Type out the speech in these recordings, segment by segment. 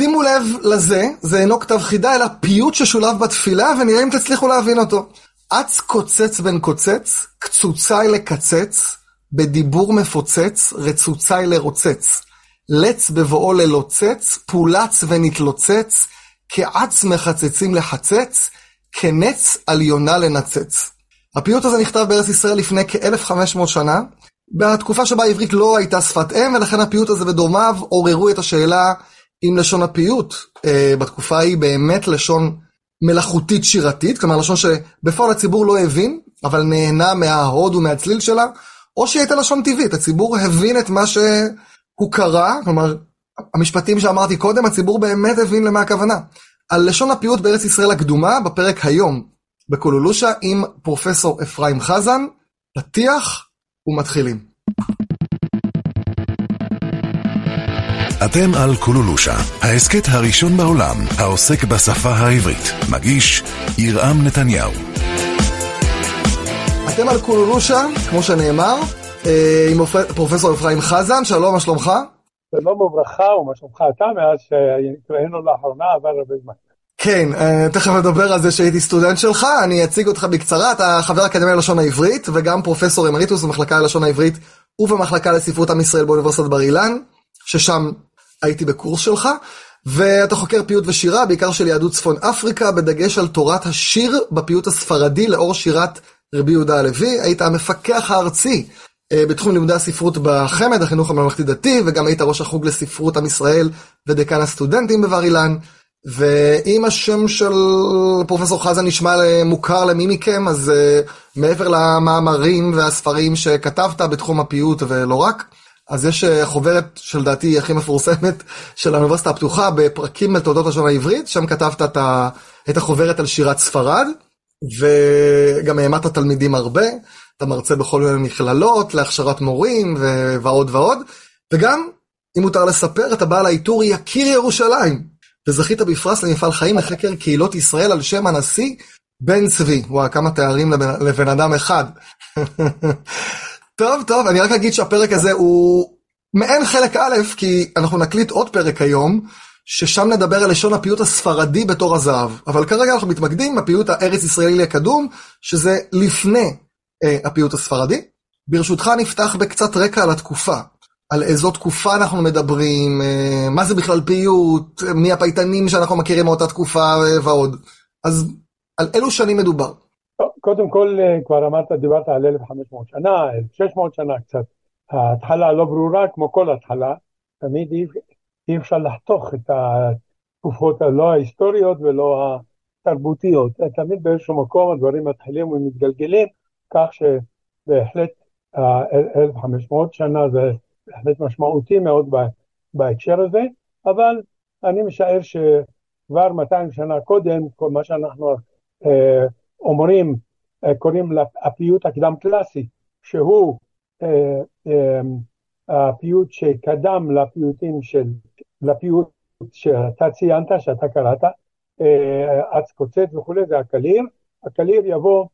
שימו לב לזה, זה אינו כתב חידה, אלא פיוט ששולב בתפילה, ונראה אם תצליחו להבין אותו. אץ קוצץ בן קוצץ, קצוצי לקצץ, בדיבור מפוצץ, רצוצי לרוצץ. לץ בבואו ללוצץ, פולץ ונתלוצץ, כעץ מחצצים לחצץ, כנץ על יונה לנצץ. הפיוט הזה נכתב בארץ ישראל לפני כ-1500 שנה, בתקופה שבה העברית לא הייתה שפת אם, ולכן הפיוט הזה ודומיו עוררו את השאלה אם לשון הפיוט אה, בתקופה ההיא באמת לשון מלאכותית שירתית, כלומר לשון שבפועל הציבור לא הבין, אבל נהנה מההוד ומהצליל שלה, או שהיא הייתה לשון טבעית, הציבור הבין את מה שהוא קרא, כלומר, המשפטים שאמרתי קודם, הציבור באמת הבין למה הכוונה. על לשון הפיוט בארץ ישראל הקדומה, בפרק היום בקולולושה, עם פרופסור אפרים חזן, פתיח ומתחילים. אתם על קולולושה, ההסכת הראשון בעולם העוסק בשפה העברית. מגיש ירעם נתניהו. אתם על קולולושה, כמו שנאמר, אה, עם פרופסור אפרים חזן, שלום, מה שלומך? שלום וברכה, ומה שלומך אתה מאז שהתראינו לאחרונה, עבר הרבה זמן. כן, אה, תכף נדבר על זה שהייתי סטודנט שלך, אני אציג אותך בקצרה, אתה חבר אקדמיה ללשון העברית, וגם פרופסור אמריטוס במחלקה ללשון העברית ובמחלקה לספרות עם ישראל באוניברסיטת בר אילן, ששם הייתי בקורס שלך, ואתה חוקר פיוט ושירה, בעיקר של יהדות צפון אפריקה, בדגש על תורת השיר בפיוט הספרדי לאור שירת רבי יהודה הלוי, היית המפקח הארצי אה, בתחום לימודי הספרות בחמ"ד, החינוך הממלכתי דתי, וגם היית ראש החוג לספרות עם ישראל ודיקן הסטודנטים בבר אילן. ואם השם של פרופסור חזן נשמע מוכר למי מכם, אז uh, מעבר למאמרים והספרים שכתבת בתחום הפיוט ולא רק, אז יש uh, חוברת שלדעתי הכי מפורסמת של האוניברסיטה הפתוחה בפרקים על תעודות לשון העברית, שם כתבת את, ה, את החוברת על שירת ספרד, וגם העמדת תלמידים הרבה, אתה מרצה בכל מיני מכללות להכשרת מורים ועוד ועוד, וגם, אם מותר לספר, אתה בא לעיטור יקיר ירושלים. וזכית בפרס למפעל חיים לחקר קהילות ישראל על שם הנשיא בן צבי. וואי, כמה תארים לבן, לבן אדם אחד. טוב, טוב, אני רק אגיד שהפרק הזה הוא מעין חלק א', כי אנחנו נקליט עוד פרק היום, ששם נדבר על לשון הפיוט הספרדי בתור הזהב. אבל כרגע אנחנו מתמקדים בפיוט הארץ ישראלי הקדום, שזה לפני אה, הפיוט הספרדי. ברשותך נפתח בקצת רקע על התקופה. על איזו תקופה אנחנו מדברים, אה, מה זה בכלל פיוט, מי הפייטנים שאנחנו מכירים מאותה תקופה אה, ועוד. אז על אילו שנים מדובר? קודם כל, אה, כבר אמרת, דיברת על 1,500 שנה, 1,600 שנה קצת. ההתחלה לא ברורה, כמו כל התחלה. תמיד אי, אפשר לחתוך את התקופות הלא ההיסטוריות ולא התרבותיות. תמיד באיזשהו מקום הדברים מתחילים ומתגלגלים, כך שבהחלט 1,500 שנה זה בהחלט משמעותי מאוד בהקשר הזה, אבל אני משער שכבר 200 שנה קודם, כל מה שאנחנו אה, אומרים, אה, קוראים לפיוט הקדם קלאסי, שהוא אה, אה, הפיוט שקדם לפיוטים של, לפיוט שאתה ציינת, שאתה קראת, אץ קוצץ וכולי, זה הקליר. הקליר יבוא,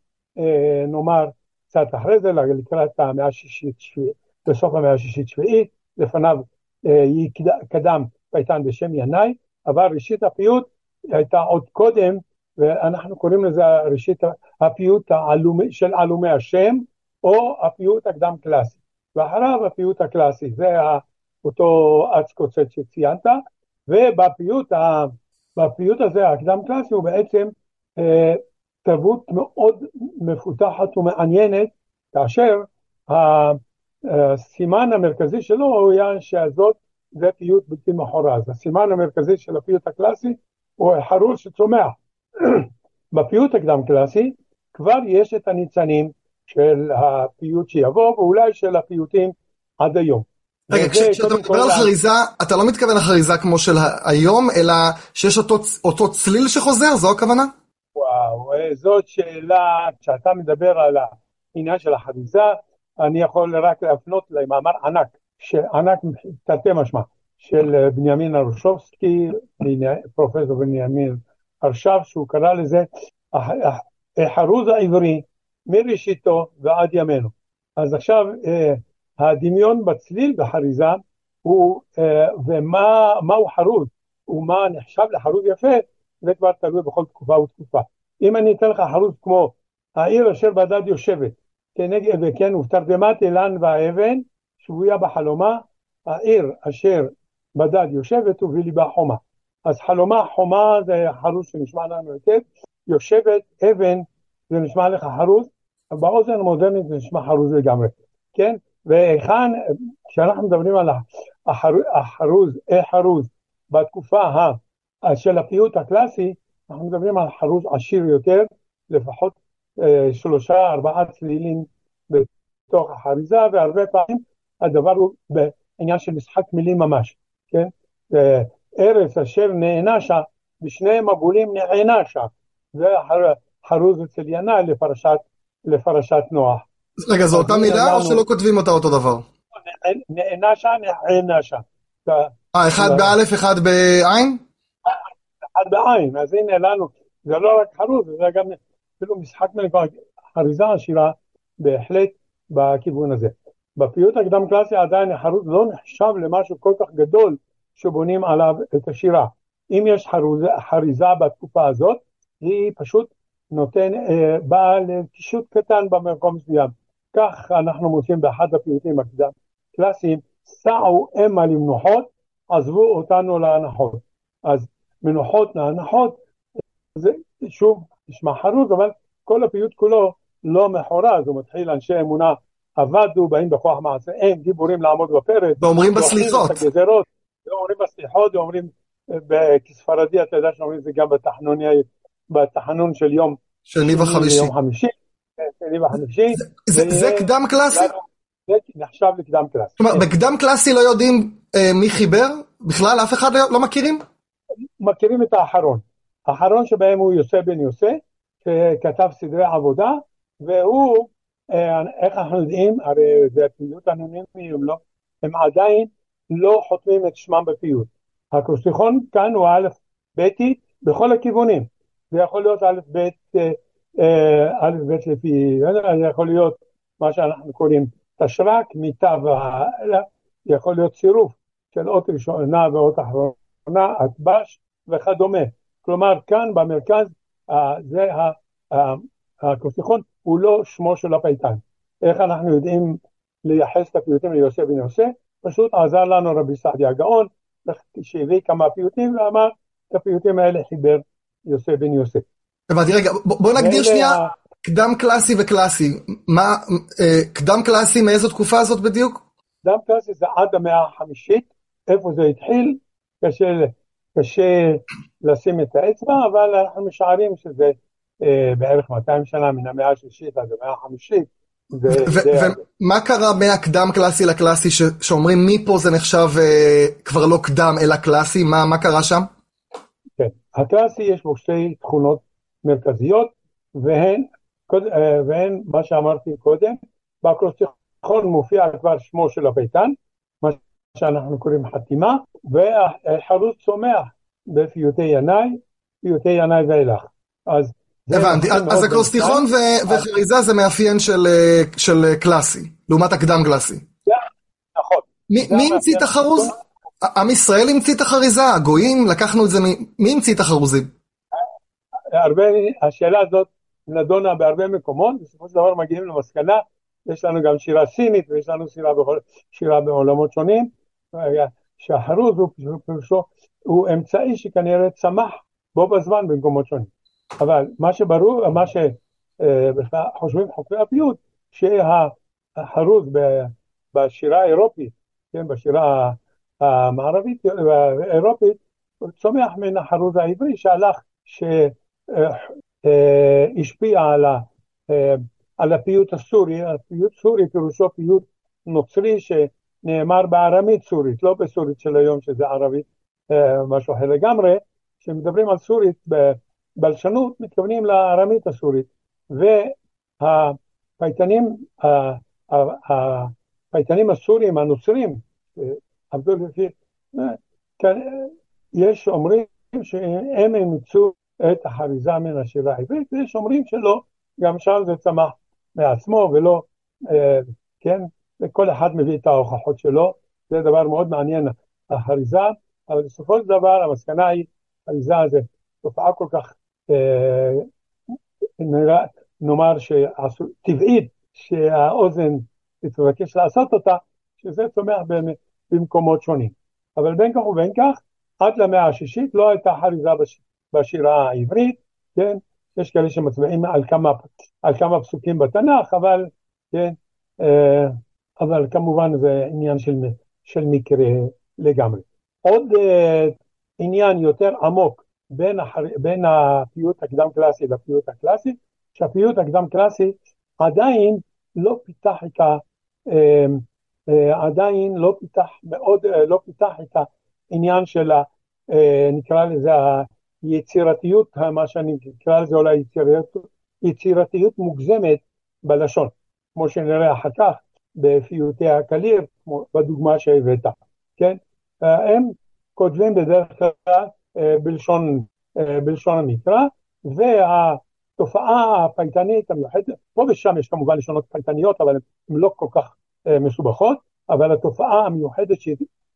נאמר, קצת אחרי זה, לקראת המאה השישית, בסוף המאה השישית-שביעית, לפניו אה, קדם פייטן בשם ינאי, אבל ראשית הפיוט הייתה עוד קודם, ואנחנו קוראים לזה ראשית הפיוט העלומי, של עלומי השם, או הפיוט הקדם קלאסי. ואחריו הפיוט הקלאסי, זה אותו אץ קוצץ שציינת, ובפיוט בפיוט הזה, הקדם קלאסי, הוא בעצם אה, תרבות מאוד מפותחת ומעניינת, כאשר הסימן המרכזי שלו היה שהזאת זה פיוט בלתי מחורז. הסימן המרכזי של הפיוט הקלאסי הוא חרוז שצומח. בפיוט הקדם קלאסי כבר יש את הניצנים של הפיוט שיבוא ואולי של הפיוטים עד היום. רגע, כשאתה מדבר על חריזה, אתה לא מתכוון לחריזה כמו של היום, אלא שיש אותו, אותו צליל שחוזר, זו הכוונה? וואו, זאת שאלה, כשאתה מדבר על העניין של החריזה, אני יכול רק להפנות למאמר ענק, ענק תרתי משמע, של בנימין ארשובסקי, פרופסור בנימין ארשב, שהוא קרא לזה החרוז העברי מראשיתו ועד ימינו. אז עכשיו אה, הדמיון בצליל בחריזה הוא, אה, ומהו חרוז? ומה נחשב לחרוז יפה, זה כבר תלוי בכל תקופה ותקופה. אם אני אתן לך חרוז כמו העיר אשר בדד יושבת, כנגד, וכן, ובתרדמת אילן והאבן, שבויה בחלומה, העיר אשר בדד יושבת ובליבה חומה. אז חלומה חומה זה חרוז שנשמע לנו היטב, יושבת אבן זה נשמע לך חרוז, באוזן המודרנית זה נשמע חרוז לגמרי, כן? והיכן, כשאנחנו מדברים על החרוז, החרוז, בתקופה של הפיוט הקלאסי, אנחנו מדברים על חרוז עשיר יותר, לפחות אה, שלושה ארבעה צלילים בתוך החריזה, והרבה פעמים הדבר הוא בעניין של משחק מילים ממש, כן? אה, ארץ אשר נענשה, ושני מבולים נענשה, זה חרוז אצל ינאי לפרשת, לפרשת נוח. רגע, זו אותה מילה או שלא כותבים אותה אותו דבר? נענשה, נענשה. אה, אחד באלף, אחד בעין? אחד בעין, אז הנה לנו, זה לא רק חרוז, זה גם אפילו משחק מלכה, חריזה עשירה בהחלט בכיוון הזה. בפיוט הקדם קלאסי עדיין החרוז לא נחשב למשהו כל כך גדול שבונים עליו את השירה. אם יש חרוזה, חריזה בתקופה הזאת, היא פשוט נותן, אה, באה לקישוט קטן במקום מסוים. כך אנחנו מוצאים באחד הפיוטים הקדם קלאסיים, סעו המה למנוחות, עזבו אותנו להנחות. אז מנוחות להנחות, זה שוב נשמע חרוז, אבל כל הפיוט כולו לא מחורז, הוא מתחיל אנשי אמונה עבדו, באים בכוח מעשיהם, גיבורים לעמוד בפרץ. ואומרים בסליחות. ואומרים בסליחות, ואומרים, כספרדי אתה יודע שאומרים את זה גם בתחנוני, בתחנון של יום שני וחמישי. יום חמישי, כן, שני וחמישי. זה קדם קלאסי? זה נחשב לקדם קלאסי. כלומר. בקדם קלאסי לא יודעים אה, מי חיבר? בכלל אף אחד לא, לא מכירים? מכירים את האחרון. האחרון שבהם הוא יוסי בן יוסי, שכתב סדרי עבודה, והוא, אה, איך אנחנו יודעים, הרי זה פיוט אנונימי, הם, לא, הם עדיין לא חותמים את שמם בפיוט. הקרוסטיכון כאן הוא א' ביתית בכל הכיוונים. זה יכול להיות א' ב' אה, אה, א' ב' לפי, זה יכול להיות מה שאנחנו קוראים תשרק, מיטה והלאה, יכול להיות צירוף של אות ראשונה ואות אחרונה, הדבש וכדומה. כלומר כאן במרכז זה הקרוסטיכון הוא לא שמו של הפייטן. איך אנחנו יודעים לייחס את הפיוטים ליוסף בן יוסף? פשוט עזר לנו רבי סעדיה הגאון, שהביא כמה פיוטים ואמר, את הפיוטים האלה חיבר יוסף בן יוסף. הבנתי, רגע, בוא נגדיר שנייה קדם קלאסי וקלאסי. מה, אה, קדם קלאסי מאיזו תקופה הזאת בדיוק? קדם קלאסי זה עד המאה החמישית, איפה זה התחיל, קשה, קשה לשים את האצבע, אבל אנחנו משערים שזה אה, בערך 200 שנה מן המאה השישית עד המאה החמישית. ומה קרה מהקדם קלאסי לקלאסי שאומרים מפה זה נחשב אה, כבר לא קדם אלא קלאסי, מה קרה שם? כן, הקלאסי יש בו שתי תכונות מרכזיות והן, אה, והן מה שאמרתי קודם, באקרוסטיכון מופיע כבר שמו של הביתן, מה שאנחנו קוראים חתימה, והחרוץ צומח בפיוטי ינאי, פיוטי ינאי ואילך. אז הבנתי, אז אקרוסטיכון וחריזה זה מאפיין של קלאסי, לעומת הקדם קלאסי. נכון. מי המציא את החרוז? עם ישראל המציא את החריזה, הגויים, לקחנו את זה, מי המציא את החרוזים? השאלה הזאת נדונה בהרבה מקומות, בסופו של דבר מגיעים למסקנה, יש לנו גם שירה סינית ויש לנו שירה, בכל, שירה בעולמות שונים, שהחרוז הוא, הוא, הוא אמצעי שכנראה צמח בו בזמן במקומות שונים. אבל מה שברור, מה שחושבים חוקרי הפיוט, שהחרוז בשירה האירופית, כן, בשירה המערבית האירופית, צומח מן החרוז העברי שהלך, שהשפיע על, ה, על הפיוט הסורי, הפיוט סורי פירושו פיוט נוצרי שנאמר בארמית סורית, לא בסורית של היום שזה ערבית, משהו אחר לגמרי, כשמדברים על סורית בלשנות מתכוונים לארמית הסורית, והפייטנים, הפייטנים הסורים הנוצרים, עבדו לפי, כן, יש אומרים שהם אימצו את החריזה מן השירה העברית, ויש אומרים שלא, גם שם זה צמח מעצמו ולא, כן, וכל אחד מביא את ההוכחות שלו, זה דבר מאוד מעניין, החריזה אבל בסופו של דבר המסקנה היא, האריזה זה תופעה כל כך, אה, נאמר טבעית, שהאוזן תבקש לעשות אותה, שזה צומח במקומות שונים. אבל בין כך ובין כך, עד למאה השישית לא הייתה חריזה בשירה העברית, כן? יש כאלה שמצביעים על כמה, על כמה פסוקים בתנ"ך, אבל, כן? אה, אבל כמובן זה עניין של, של מקרה לגמרי. עוד uh, עניין יותר עמוק בין, החר... בין הפיוט הקדם קלאסי לפיוט הקלאסי, שהפיוט הקדם קלאסי עדיין לא פיתח את ה... Uh, uh, עדיין לא פיתח מאוד, uh, לא פיתח את העניין של ה... Uh, נקרא לזה היצירתיות, מה שאני אקרא לזה אולי יצירתיות, יצירתיות מוגזמת בלשון, כמו שנראה אחר כך בפיוטי הקליר, בדוגמה שהבאת, כן? הם כותבים בדרך כלל אה, בלשון, אה, בלשון המקרא, והתופעה הפייטנית המיוחדת, פה ושם יש כמובן לשונות פייטניות, אבל הן לא כל כך אה, מסובכות, אבל התופעה המיוחדת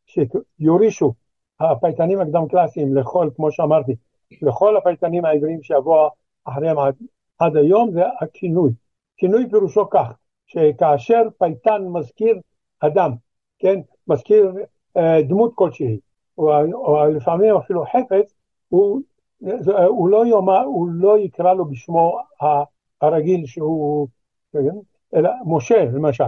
שיורישו הפייטנים הקדם קלאסיים לכל, כמו שאמרתי, לכל הפייטנים העבריים שיבואו אחריהם עד, עד היום, זה הכינוי. כינוי פירושו כך, שכאשר פייטן מזכיר אדם, כן, מזכיר אה, דמות כלשהי, או, או לפעמים אפילו חפץ, הוא, הוא, לא יאמר, הוא לא יקרא לו בשמו הרגיל שהוא, כן, אלא משה למשל,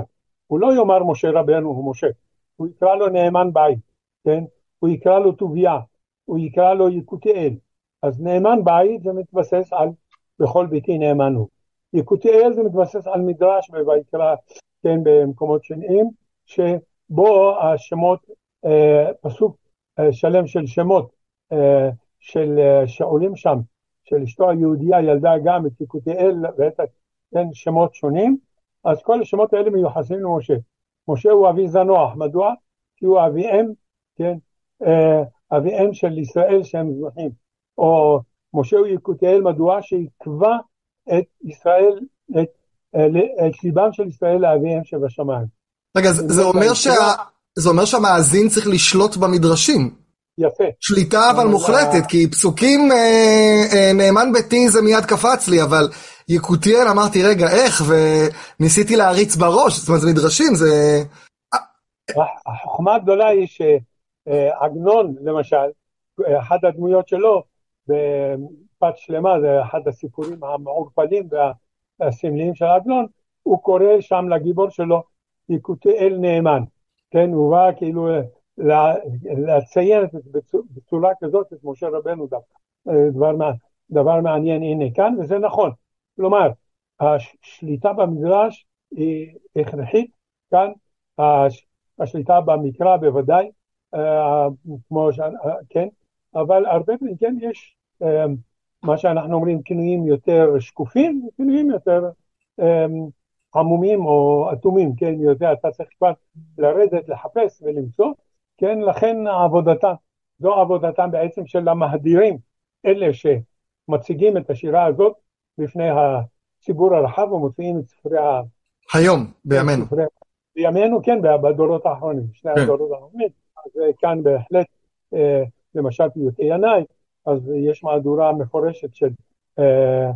הוא לא יאמר משה רבנו הוא משה, הוא יקרא לו נאמן בית, כן, הוא יקרא לו טוביה, הוא יקרא לו יקותיאל, אז נאמן בית זה מתבסס על בכל ביתי נאמן הוא. יקותיאל זה מתבסס על מדרש בויקרא, כן, במקומות שניים, שבו השמות, אה, פסוק שלם של שמות אה, של אה, שעולים שם, של אשתו היהודייה ילדה גם את יקותיאל ואת כן, שמות שונים, אז כל השמות האלה מיוחסים למשה. משה הוא אבי זנוח, מדוע? כי הוא אביהם, כן, אה, אביהם של ישראל שהם זנוחים. או משה הוא יקותיאל, מדוע? שיקבע את ישראל, את, את ליבם של ישראל לאביהם שבשמיים. רגע, זה, זה, אומר שה, זה אומר שהמאזין צריך לשלוט במדרשים. יפה. שליטה אבל מוחלטת, כי פסוקים אה, אה, נאמן ביתי זה מיד קפץ לי, אבל יקותיאל אמרתי רגע איך, וניסיתי להריץ בראש, זאת אומרת זה מדרשים, זה... החוכמה הגדולה היא שעגנון למשל, אחת הדמויות שלו, בפת שלמה, זה אחד הסיפורים המעורפלים והסמליים של עגנון, הוא קורא שם לגיבור שלו יקותיאל נאמן, כן, הוא בא כאילו לציין בצורה כזאת את משה רבנו דווקא, דבר, דבר מעניין הנה כאן, וזה נכון, כלומר, השליטה במדרש היא הכרחית כאן, השליטה במקרא בוודאי, אה, כמו ש... כן, אבל הרבה פעמים כן יש מה שאנחנו אומרים כינויים יותר שקופים וכינויים יותר עמומים או אטומים, כן, יותר אתה צריך כבר לרדת, לחפש ולמצוא, כן, לכן עבודתם, זו עבודתם בעצם של המהדירים, אלה שמציגים את השירה הזאת בפני הציבור הרחב ומוציאים את ספרי ה... היום, בימינו. ספרי... בימינו, כן, בדורות האחרונים, שני כן. הדורות האחרונים, אז כאן בהחלט אה, למשל פיוטי ינאי, אז יש מהדורה מפורשת של אה,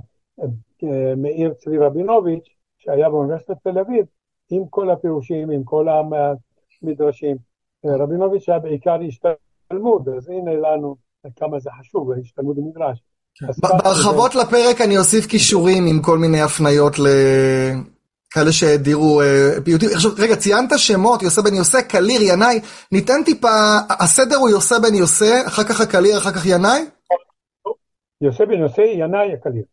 אה, מאיר צבי רבינוביץ', שהיה באוניברסיטת תל אביב, עם כל הפירושים, עם כל המדרשים. אה, רבינוביץ' היה בעיקר איש תלמוד, אז הנה לנו כמה זה חשוב, איש תלמוד ומדרש. בהרחבות לפרק אני אוסיף כישורים עם כל מיני הפניות ל... כאלה שהדירו אה, פיוטים. עכשיו, רגע, ציינת שמות, יוסי בן יוסי, קליר, ינאי. ניתן טיפה, הסדר הוא יוסי בן יוסי, אחר כך הקליר, אחר כך ינאי? יוסי בן יוסי, ינאי, הקליר.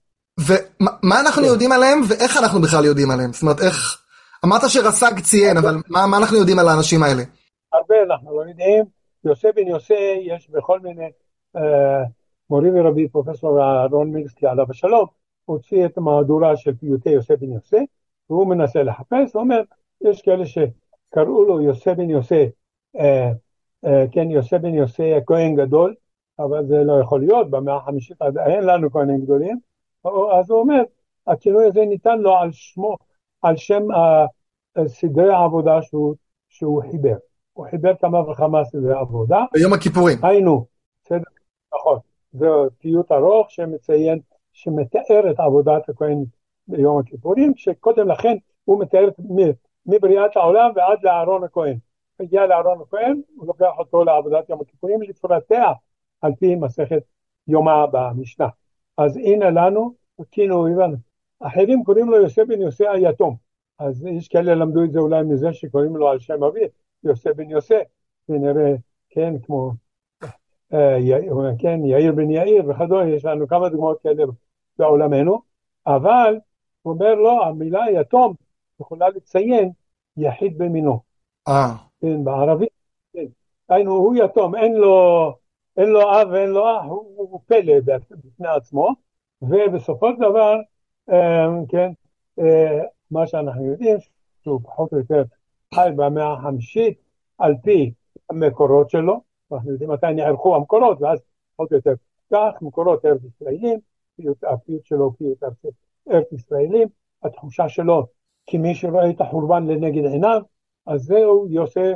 ומה אנחנו כן. יודעים עליהם, ואיך אנחנו בכלל יודעים עליהם? זאת אומרת, איך... אמרת שרס"ג ציין, אבל מה, מה אנחנו יודעים על האנשים האלה? הרבה אנחנו לא יודעים. יוסי בן יוסי, יש בכל מיני... אה, מורי ורבי פרופסור אהרון מינסקי עליו השלום, הוציא את המהדורה של פיוטי יוסי בן יוסי, והוא מנסה לחפש, הוא אומר, יש כאלה שקראו לו יוסי בן יוסי, אה, אה, כן, יוסי בן יוסי הכהן גדול, אבל זה לא יכול להיות, במאה החמישית אין לנו כהנים גדולים, אז הוא אומר, הכינוי הזה ניתן לו על שמו, על שם סדרי העבודה שהוא, שהוא חיבר. הוא חיבר כמה וכמה סדרי עבודה. ביום הכיפורים. היינו, בסדר, נכון, זה פיוט ארוך שמציין, שמתאר את עבודת הכהן ביום הכיפורים, שקודם לכן הוא מתאר מבריאת העולם ועד לאהרון הכהן. הגיע לאהרון הכהן, הוא לוקח אותו לעבודת יום הכיפורים לפרטיה על פי מסכת יומא במשנה. אז הנה לנו, כאילו הבנו, אחרים קוראים לו יוסף בן יוסף היתום. אז יש כאלה למדו את זה אולי מזה שקוראים לו על שם אבי, יוסף בן יוסף, ונראה, כן, כמו, אה, כן, יאיר בן יאיר וכדומה, יש לנו כמה דוגמאות כאלה בעולמנו, אבל הוא אומר לא, המילה יתום יכולה לציין יחיד במינו. אה. כן, בערבית, כן. היינו, הוא יתום, אין לו, אין לו אב ואין לו אח, הוא, הוא פלא בפני עצמו, ובסופו של דבר, אה, כן, אה, מה שאנחנו יודעים, שהוא פחות או יותר חי במאה החמישית על פי המקורות שלו, אנחנו יודעים מתי נערכו המקורות, ואז פחות או יותר כך, מקורות ארץ ישראלים, הפיוט שלו פיוט ארץ ישראלים, התחושה שלו כמי שרואה את החורבן לנגד עיניו, אז זהו יוסף,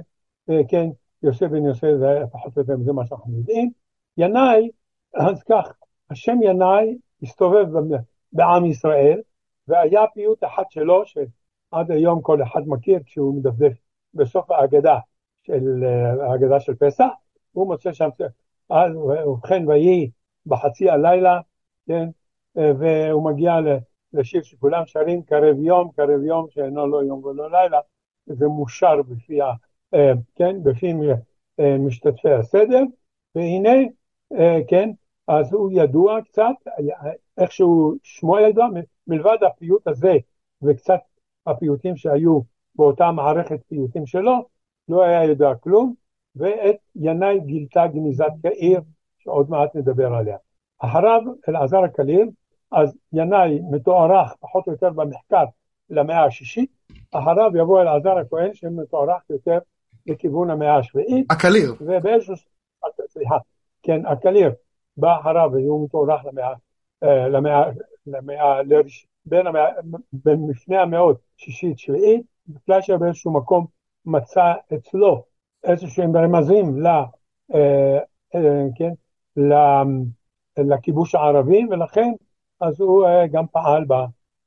אה, כן, יוסף בן יוסף זה פחות או יותר זה מה שאנחנו יודעים. ינאי, אז כך, השם ינאי הסתובב בעם ישראל, והיה פיוט אחד שלו, שעד היום כל אחד מכיר כשהוא מדפדף בסוף ההגדה של, ההגדה של פסח, הוא מוצא שם, אז ובכן ויהי בחצי הלילה, כן, והוא מגיע לשיר שכולם שרים קרב יום, קרב יום שאינו לא יום ולא לילה, זה מושר בפי, כן, בפי משתתפי הסדר, והנה, כן, אז הוא ידוע קצת, איכשהו שמו ידוע, מלבד הפיוט הזה וקצת הפיוטים שהיו באותה מערכת פיוטים שלו, לא היה ידוע כלום, ואת ינאי גילתה גניזת יאיר, שעוד מעט נדבר עליה. אחריו אלעזר הקליל, אז ינאי מתוארך פחות או יותר במחקר למאה השישית, אחריו יבוא אלעזר הכהן שמתוארך יותר לכיוון המאה השביעית. הקליר. ובאיזשהו... סליחה, כן, הקליר בא אחריו והוא מתוארך למאה, אה, למאה, למאה, לראש, בין המאה, במפני המאות שישית שביעית, פלאשר באיזשהו מקום מצא אצלו איזשהם רמזים ל... אה, אה, כן, לכיבוש הערבי, ולכן אז הוא גם פעל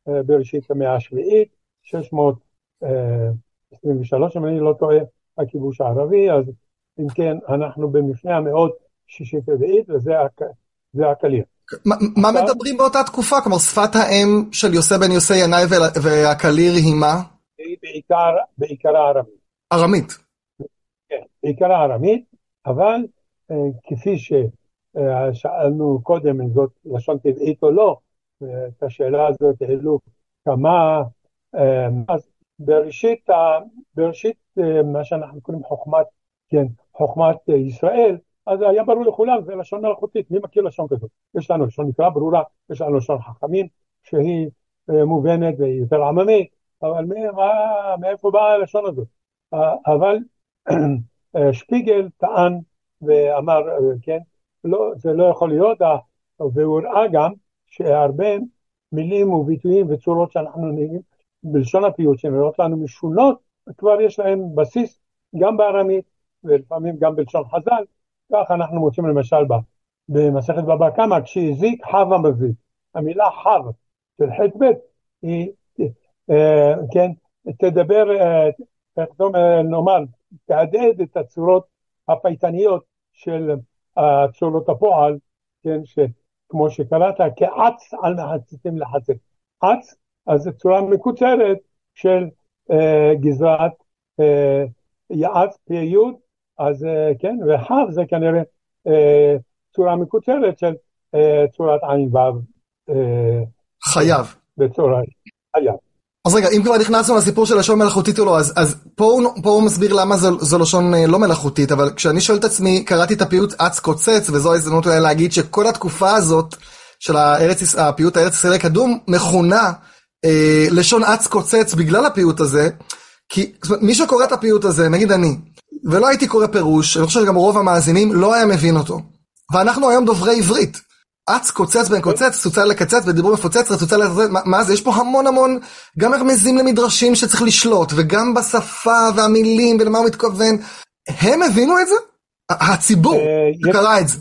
בראשית המאה השביעית, 623, אם אני לא טועה, הכיבוש הערבי, אז אם כן, אנחנו במפנה המאות שישית רביעית, וזה הקליר. מה מדברים באותה תקופה? כלומר, שפת האם של יוסף בן יוסי ינאי והקליר היא מה? היא בעיקר, ארמית. ארמית. כן, בעיקרה ארמית, אבל אה, כפי ששאלנו קודם אם זאת לשון טבעית או לא, את השאלה הזאת העלו כמה, אה, אז בראשית, בראשית אה, מה שאנחנו קוראים חוכמת, כן, חוכמת ישראל, אז היה ברור לכולם, זה לשון מלאכותית, מי מכיר לשון כזאת? יש לנו לשון מקרא ברורה, יש לנו לשון חכמים, שהיא אה, מובנת ויותר עממית, אבל מה, מאיפה באה הלשון הזאת? אבל שפיגל טען ואמר, כן, לא, זה לא יכול להיות, והוא הראה גם שהרבה מילים וביטויים וצורות שאנחנו נהיים בלשון הפיוט שנראות לנו משונות, כבר יש להם בסיס גם בארמית ולפעמים גם בלשון חז"ל, כך אנחנו מוצאים למשל במסכת בבא קמא, כשהזיק חב המזיק. המילה חב של ח"ב היא, אה, כן, תדבר, אה, איך נאמר, תהדהד את הצורות הפייטניות של צורות הפועל, כן, כמו שקראת, כעץ על מחציתם לחצר. עץ, אז זו צורה מקוצרת של אה, גזרת אה, יעץ פי יוד, אז אה, כן, וחב זה כנראה אה, צורה מקוצרת של אה, צורת עין וו. אה, חייב. בצורה חייב. אז רגע, אם כבר נכנסנו לסיפור של לשון מלאכותית או לא, אז, אז פה, הוא, פה הוא מסביר למה זו, זו לשון אה, לא מלאכותית, אבל כשאני שואל את עצמי, קראתי את הפיוט אץ קוצץ, וזו ההזדמנות אולי להגיד שכל התקופה הזאת של הארץ, הפיוט הארץ ישראל הקדום, מכונה לשון אץ קוצץ בגלל הפיוט הזה, כי אומרת, מי שקורא את הפיוט הזה, נגיד אני, ולא הייתי קורא פירוש, אני חושב שגם רוב המאזינים לא היה מבין אותו. ואנחנו היום דוברי עברית. אץ, קוצץ בן קוצץ, צוצה לקצץ, ודיבור מפוצץ, רצוצה לקצץ, מה, מה זה? יש פה המון המון, גם רמזים למדרשים שצריך לשלוט, וגם בשפה והמילים ולמה הוא מתכוון. הם הבינו את זה? הציבור קרא את זה.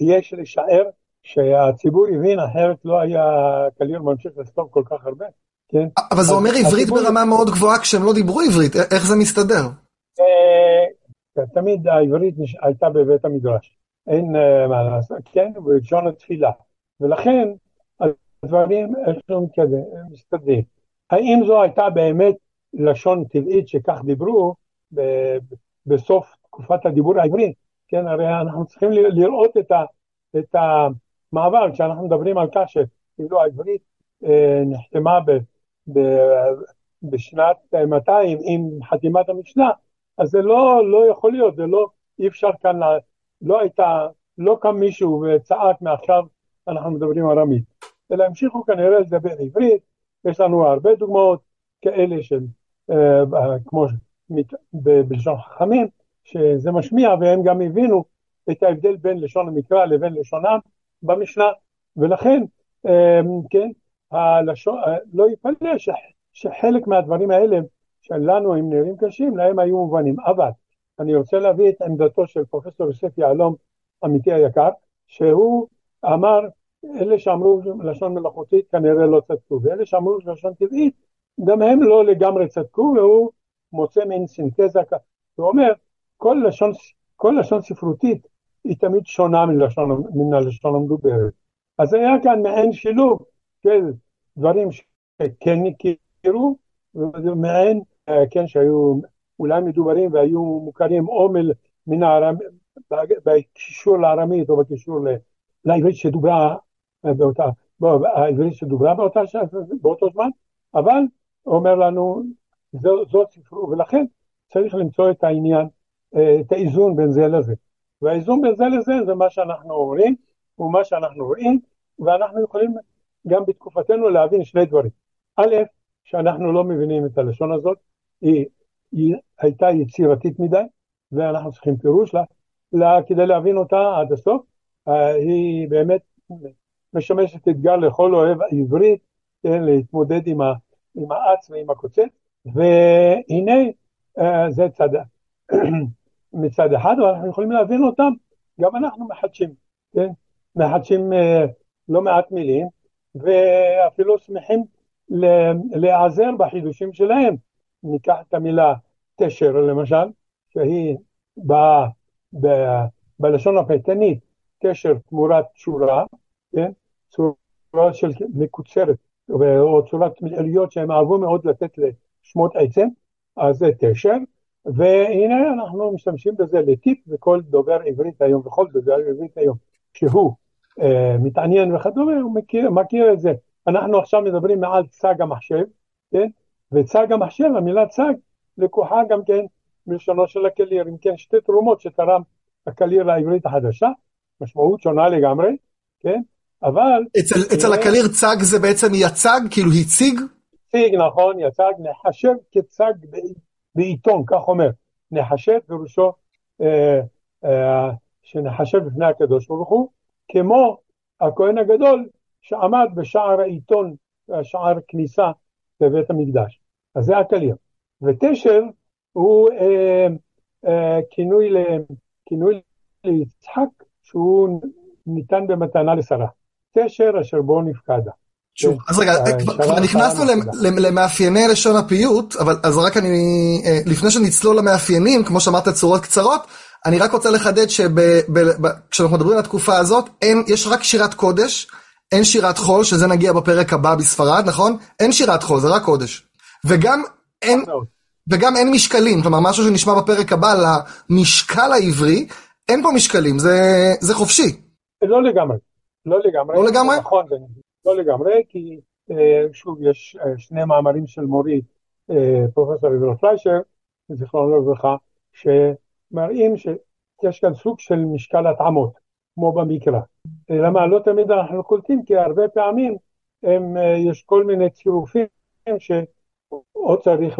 יש לשער שהציבור הבין, אחרת לא היה קליר ממשיך לכתוב כל כך הרבה. כן? אבל זה אומר עברית ברמה מאוד גבוהה כשהם לא דיברו עברית, איך זה מסתדר? תמיד העברית הייתה בבית המדרש, אין מה לעשות, כן, בלשון התפילה, ולכן הדברים איכשהו מסתדרים. האם זו הייתה באמת לשון טבעית שכך דיברו בסוף תקופת הדיבור העברי? כן, הרי אנחנו צריכים לראות את, ה, את המעבר, כשאנחנו מדברים על כך שכאילו העברית אה, נחתמה ב, ב, בשנת 200 עם חתימת המשנה, אז זה לא, לא יכול להיות, זה לא, אי אפשר כאן, לה, לא הייתה, לא קם מישהו וצעק מעכשיו אנחנו מדברים ארמית, אלא המשיכו כנראה לדבר עברית, יש לנו הרבה דוגמאות כאלה של, אה, כמו בלשון חכמים, שזה משמיע והם גם הבינו את ההבדל בין לשון המקרא לבין לשונם במשנה, ולכן, אה, כן, הלשון, אה, לא יפלא שחלק מהדברים האלה שלנו הם נראים קשים, להם היו מובנים. אבל אני רוצה להביא את עמדתו של פרופסור יוסף יהלום, עמיתי היקר, שהוא אמר, אלה שאמרו לשון מלאכותית כנראה לא צדקו, ואלה שאמרו לשון טבעית, גם הם לא לגמרי צדקו, והוא מוצא מין סינתזה, הוא אומר, כל לשון, כל לשון ספרותית היא תמיד שונה מלשון, מן הלשון המדוברת. אז היה כאן מעין שילוב של דברים שכן הכירו, ומעין, אה, כן, שהיו אולי מדוברים והיו מוכרים או מן הארמית, בקישור לארמית או בקישור לעברית שדוברה אה, באותה, העברית שדוברה באותה, באותו זמן, אבל אומר לנו, זאת ספרות, ולכן צריך למצוא את העניין, אה, את האיזון בין זה לזה. והאיזון בין זה לזה זה מה שאנחנו אומרים, ומה שאנחנו רואים, ואנחנו יכולים גם בתקופתנו להבין שני דברים. א', שאנחנו לא מבינים את הלשון הזאת, היא, היא הייתה יצירתית מדי, ואנחנו צריכים פירוש לה, לה כדי להבין אותה עד הסוף. אה, היא באמת משמשת אתגר לכל אוהב עברית, כן, להתמודד עם, ה, עם האץ ועם הקוצץ, והנה אה, זה צד, מצד אחד, ואנחנו יכולים להבין אותם, גם אנחנו מחדשים, כן, מחדשים אה, לא מעט מילים, ואפילו שמחים להיעזר בחידושים שלהם. ניקח את המילה תשר למשל, שהיא באה בלשון הפייטנית, תשר תמורת צורה, כן? צורה של מקוצרת, או צורת מלאליות שהם אהבו מאוד לתת לשמות עצם, אז זה תשר, והנה אנחנו משתמשים בזה לטיפ, וכל דובר עברית היום, וכל דובר עברית היום, שהוא אה, מתעניין וכדומה, הוא מכיר, מכיר את זה. אנחנו עכשיו מדברים מעל צג המחשב, כן? וצג המחשב, המילה צג, לקוחה גם כן מלשונו של הקליר, אם כן שתי תרומות שתרם הקליר לעברית החדשה, משמעות שונה לגמרי, כן? אבל... אצל, אצל הקליר צג זה בעצם יצג, כאילו הציג? הציג, נכון, יצג, נחשב כצג בעיתון, כך אומר. נחשב פירושו אה, אה, שנחשב בפני הקדוש ברוך הוא, כמו הכהן הגדול שעמד בשער העיתון, שער כניסה לבית המקדש. אז זה הקליר. ותשר הוא אה, אה, כינוי, ל, כינוי ליצחק שהוא ניתן במתנה לשרה. תשר אשר בו נפקדה. שוב, אז רגע, אה, כבר נכנסנו למאפייני לשון הפיוט, אבל אז רק אני, אה, לפני שנצלול למאפיינים, כמו שאמרת צורות קצרות, אני רק רוצה לחדד שכשאנחנו מדברים על התקופה הזאת, יש רק שירת קודש, אין שירת חול, שזה נגיע בפרק הבא בספרד, נכון? אין שירת חול, זה רק קודש. וגם אין, וגם אין משקלים, כלומר משהו שנשמע בפרק הבא למשקל העברי, אין פה משקלים, זה, זה חופשי. לא לגמרי, לא לגמרי. לא לגמרי? נכון, לא לגמרי, כי אה, שוב, יש אה, שני מאמרים של מורי, אה, פרופסור עברו פליישר, זיכרונו לברכה, שמראים שיש כאן סוג של משקל התאמות, כמו במקרא. למה לא תמיד אנחנו קולטים, כי הרבה פעמים הם, יש כל מיני צירופים שאו צריך,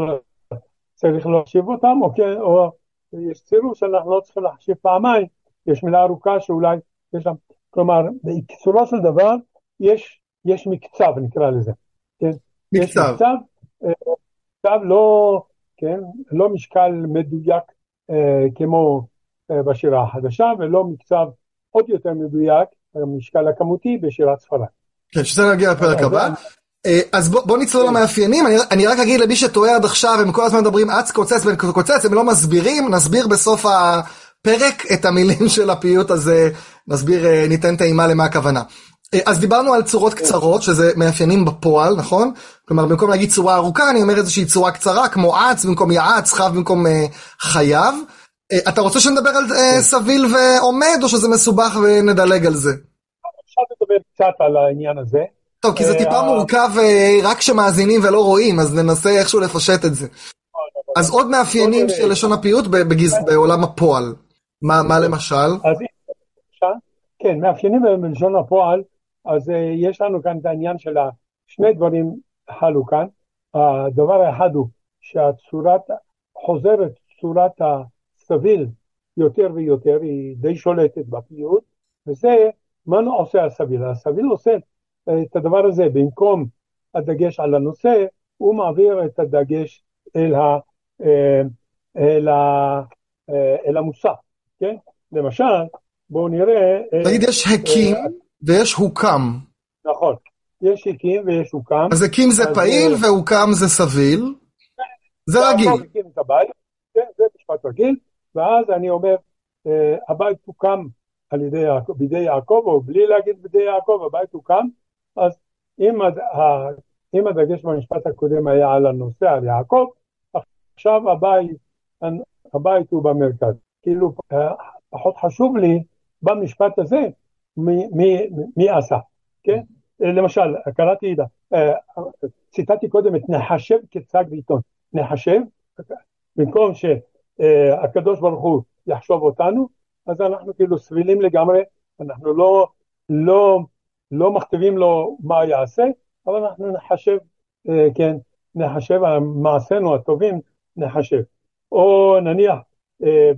צריך להחשיב אותם, או, כן, או יש צירוף שאנחנו לא צריכים להחשיב פעמיים, יש מילה ארוכה שאולי יש שם, כלומר, בקיצורו של דבר, יש יש מקצב נקרא לזה, כן? מקצב. יש מקצב, מקצב לא, כן, לא משקל מדויק אה, כמו אה, בשירה החדשה, ולא מקצב עוד יותר מדויק, המשקל הכמותי, בשירת ספרד. כן, שזה נגיע לפרק הבא. אה, אז בוא, בוא נצלול למאפיינים, אני, אני רק אגיד למי שטועה עד עכשיו, הם כל הזמן מדברים אץ קוצץ בן קוצץ, הם לא מסבירים, נסביר בסוף הפרק את המילים של הפיוט הזה, נסביר, אה, ניתן טעימה למה הכוונה. אה, אז דיברנו על צורות קצרות, שזה מאפיינים בפועל, נכון? כלומר, במקום להגיד צורה ארוכה, אני אומר איזושהי צורה קצרה, כמו אץ במקום יעץ, חב במקום חייב. אתה רוצה שנדבר על כן. סביל ועומד, או שזה מסובך ונדלג על זה? אפשר לדבר קצת על העניין הזה. טוב, כי זה טיפה אה, מורכב אה, רק כשמאזינים ולא רואים, אז ננסה איכשהו לפשט את זה. אז עוד מאפיינים של לשון הפיוט בעולם הפועל. מה למשל? כן, מאפיינים בלשון הפועל, אז אה, יש לנו כאן את העניין של שני דברים חלו כאן. הדבר האחד הוא שהצורת, חוזרת צורת הסביל יותר ויותר, היא די שולטת בפיוט, וזה, מה עושה הסביל? הסביל עושה את הדבר הזה, במקום הדגש על הנושא, הוא מעביר את הדגש אל, ה, אה, אל, ה, אה, אל המושג, כן? למשל, בואו נראה... אה, תגיד, יש הקים ויש הוקם. נכון, יש הקים ויש הוקם. אז הקים זה פעיל והוקם זה סביל. זה רגיל. זה משפט רגיל, ואז אני אומר, הבית הוקם על ידי בידי יעקב, או בלי להגיד בידי יעקב, הבית הוקם אז אם, הד... אם הדגש במשפט הקודם היה על הנושא, על יעקב, עכשיו הבית, הבית הוא במרכז. כאילו, פחות חשוב לי במשפט הזה מי, עשה, כן? למשל, קראתי, ציטטתי קודם את נחשב כצג בעיתון. נחשב, במקום שהקדוש ברוך הוא יחשוב אותנו, אז אנחנו כאילו סבילים לגמרי, אנחנו לא, לא לא מכתיבים לו מה יעשה, אבל אנחנו נחשב, אה, כן, נחשב על מעשינו הטובים, נחשב. או נניח אה,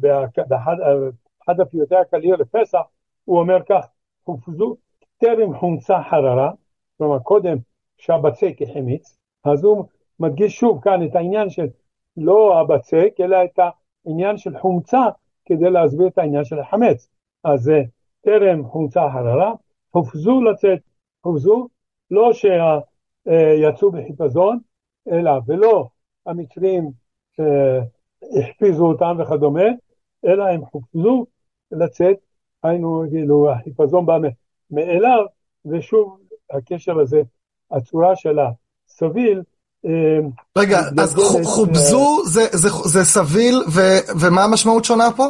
באחד הפיוטי הקליר לפסח, הוא אומר כך, הופזו טרם חומצה חררה, כלומר קודם שהבצק החמיץ, אז הוא מדגיש שוב כאן את העניין של לא הבצק, אלא את העניין של חומצה, כדי להסביר את העניין של החמץ. אז זה טרם חומצה חררה, הופזו לצאת, הופזו, לא שיצאו בחיפזון, אלא ולא המצרים אה, החפיזו אותם וכדומה, אלא הם הופזו לצאת, היינו, כאילו, החיפזון בא מאליו, ושוב, הקשר הזה, הצורה של הסביל, אה, רגע, אז אה, זה, זה, זה סביל, ו, ומה המשמעות שונה פה?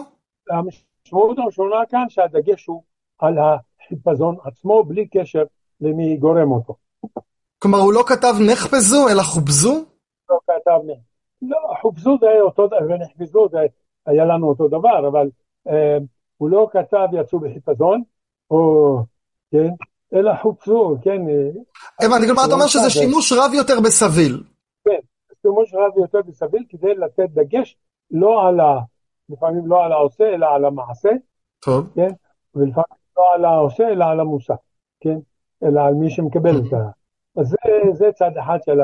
המשמעות השונה כאן שהדגש הוא על. החיפזון עצמו בלי קשר למי גורם אותו. כלומר הוא לא כתב נחפזו אלא חופזו? לא כתב נחפזו. לא, חופזו זה היה אותו דבר, ונחפזו זה היה לנו אותו דבר, אבל אה, הוא לא כתב יצאו בחיפזון, או, כן, אלא חופזו, כן. אה, הבנתי, כלומר אתה אומר שזה שימוש רב יותר בסביל. כן, שימוש רב יותר בסביל כדי לתת דגש לא על ה... לפעמים לא על העושה, אלא על המעשה. טוב. כן, ולפעמים לא על העושה, אלא על המושא, כן? אלא על מי שמקבל את ה... אז זה, זה צד אחד של,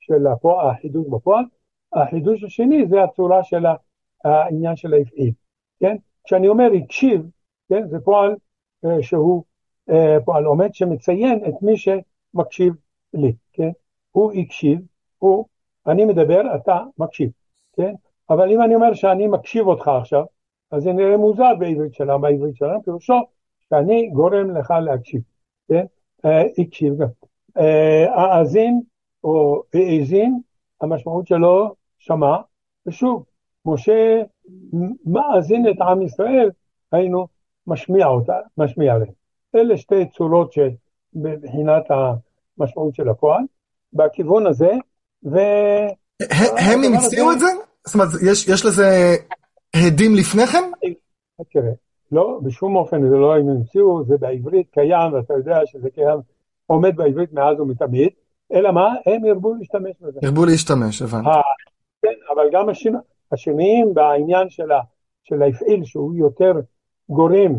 של הפועל, החידוש בפועל. החידוש השני זה הצורה של העניין של ההפעיל, כן? כשאני אומר הקשיב, כן? זה פועל אה, שהוא אה, פועל עומד שמציין את מי שמקשיב לי, כן? הוא הקשיב, הוא, אני מדבר, אתה מקשיב, כן? אבל אם אני אומר שאני מקשיב אותך עכשיו, אז זה נראה מוזר בעברית שלנו, בעברית שלנו, פירושו שאני גורם לך להקשיב, כן? אה, הקשיב גם. אה, האזין או האזין, המשמעות שלו שמע, ושוב, משה מאזין את עם ישראל, היינו משמיע אותה, משמיע להם. אלה שתי צורות שמבחינת המשמעות של הפועל, בכיוון הזה, ו... הם המציאו את זה? זאת אומרת, יש, לזה הדים לפני כן? תראה, לא, בשום אופן זה לא הם המציאו, זה בעברית קיים, ואתה יודע שזה קיים, עומד בעברית מאז ומתמיד, אלא מה? הם ירבו להשתמש בזה. ירבו להשתמש, הבנתי. כן, אבל גם השינויים בעניין של, ה, של ההפעיל, שהוא יותר גורם,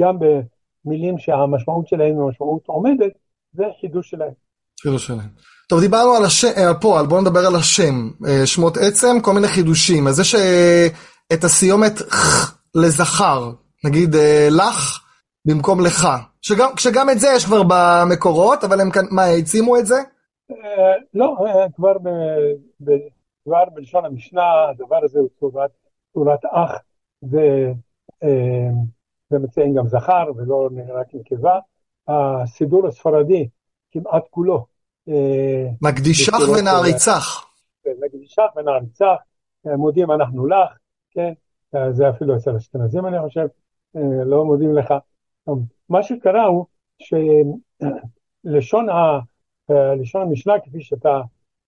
גם במילים שהמשמעות שלהם היא משמעות עומדת, זה חידוש שלהם. חידוש שלהם. טוב, דיברנו על השם, הפועל, בואו נדבר על השם. אה, שמות עצם, כל מיני חידושים. אז יש את הסיומת ח לזכר, נגיד אה, לך במקום לך, שגם, שגם את זה יש כבר במקורות, אבל הם כאן, מה, העצימו את זה? אה, לא, אה, כבר, כבר בלשון המשנה הדבר הזה הוא צורת, צורת אח, זה, זה מציין גם זכר ולא רק נקבה. הסידור הספרדי כמעט כולו. מקדישך ונעריצך. מקדישך ונעריצך, מודים אנחנו לך, כן, זה אפילו אצל אשכנזים אני חושב, לא מודים לך. מה שקרה הוא שלשון ה, לשון המשנה, כפי שאתה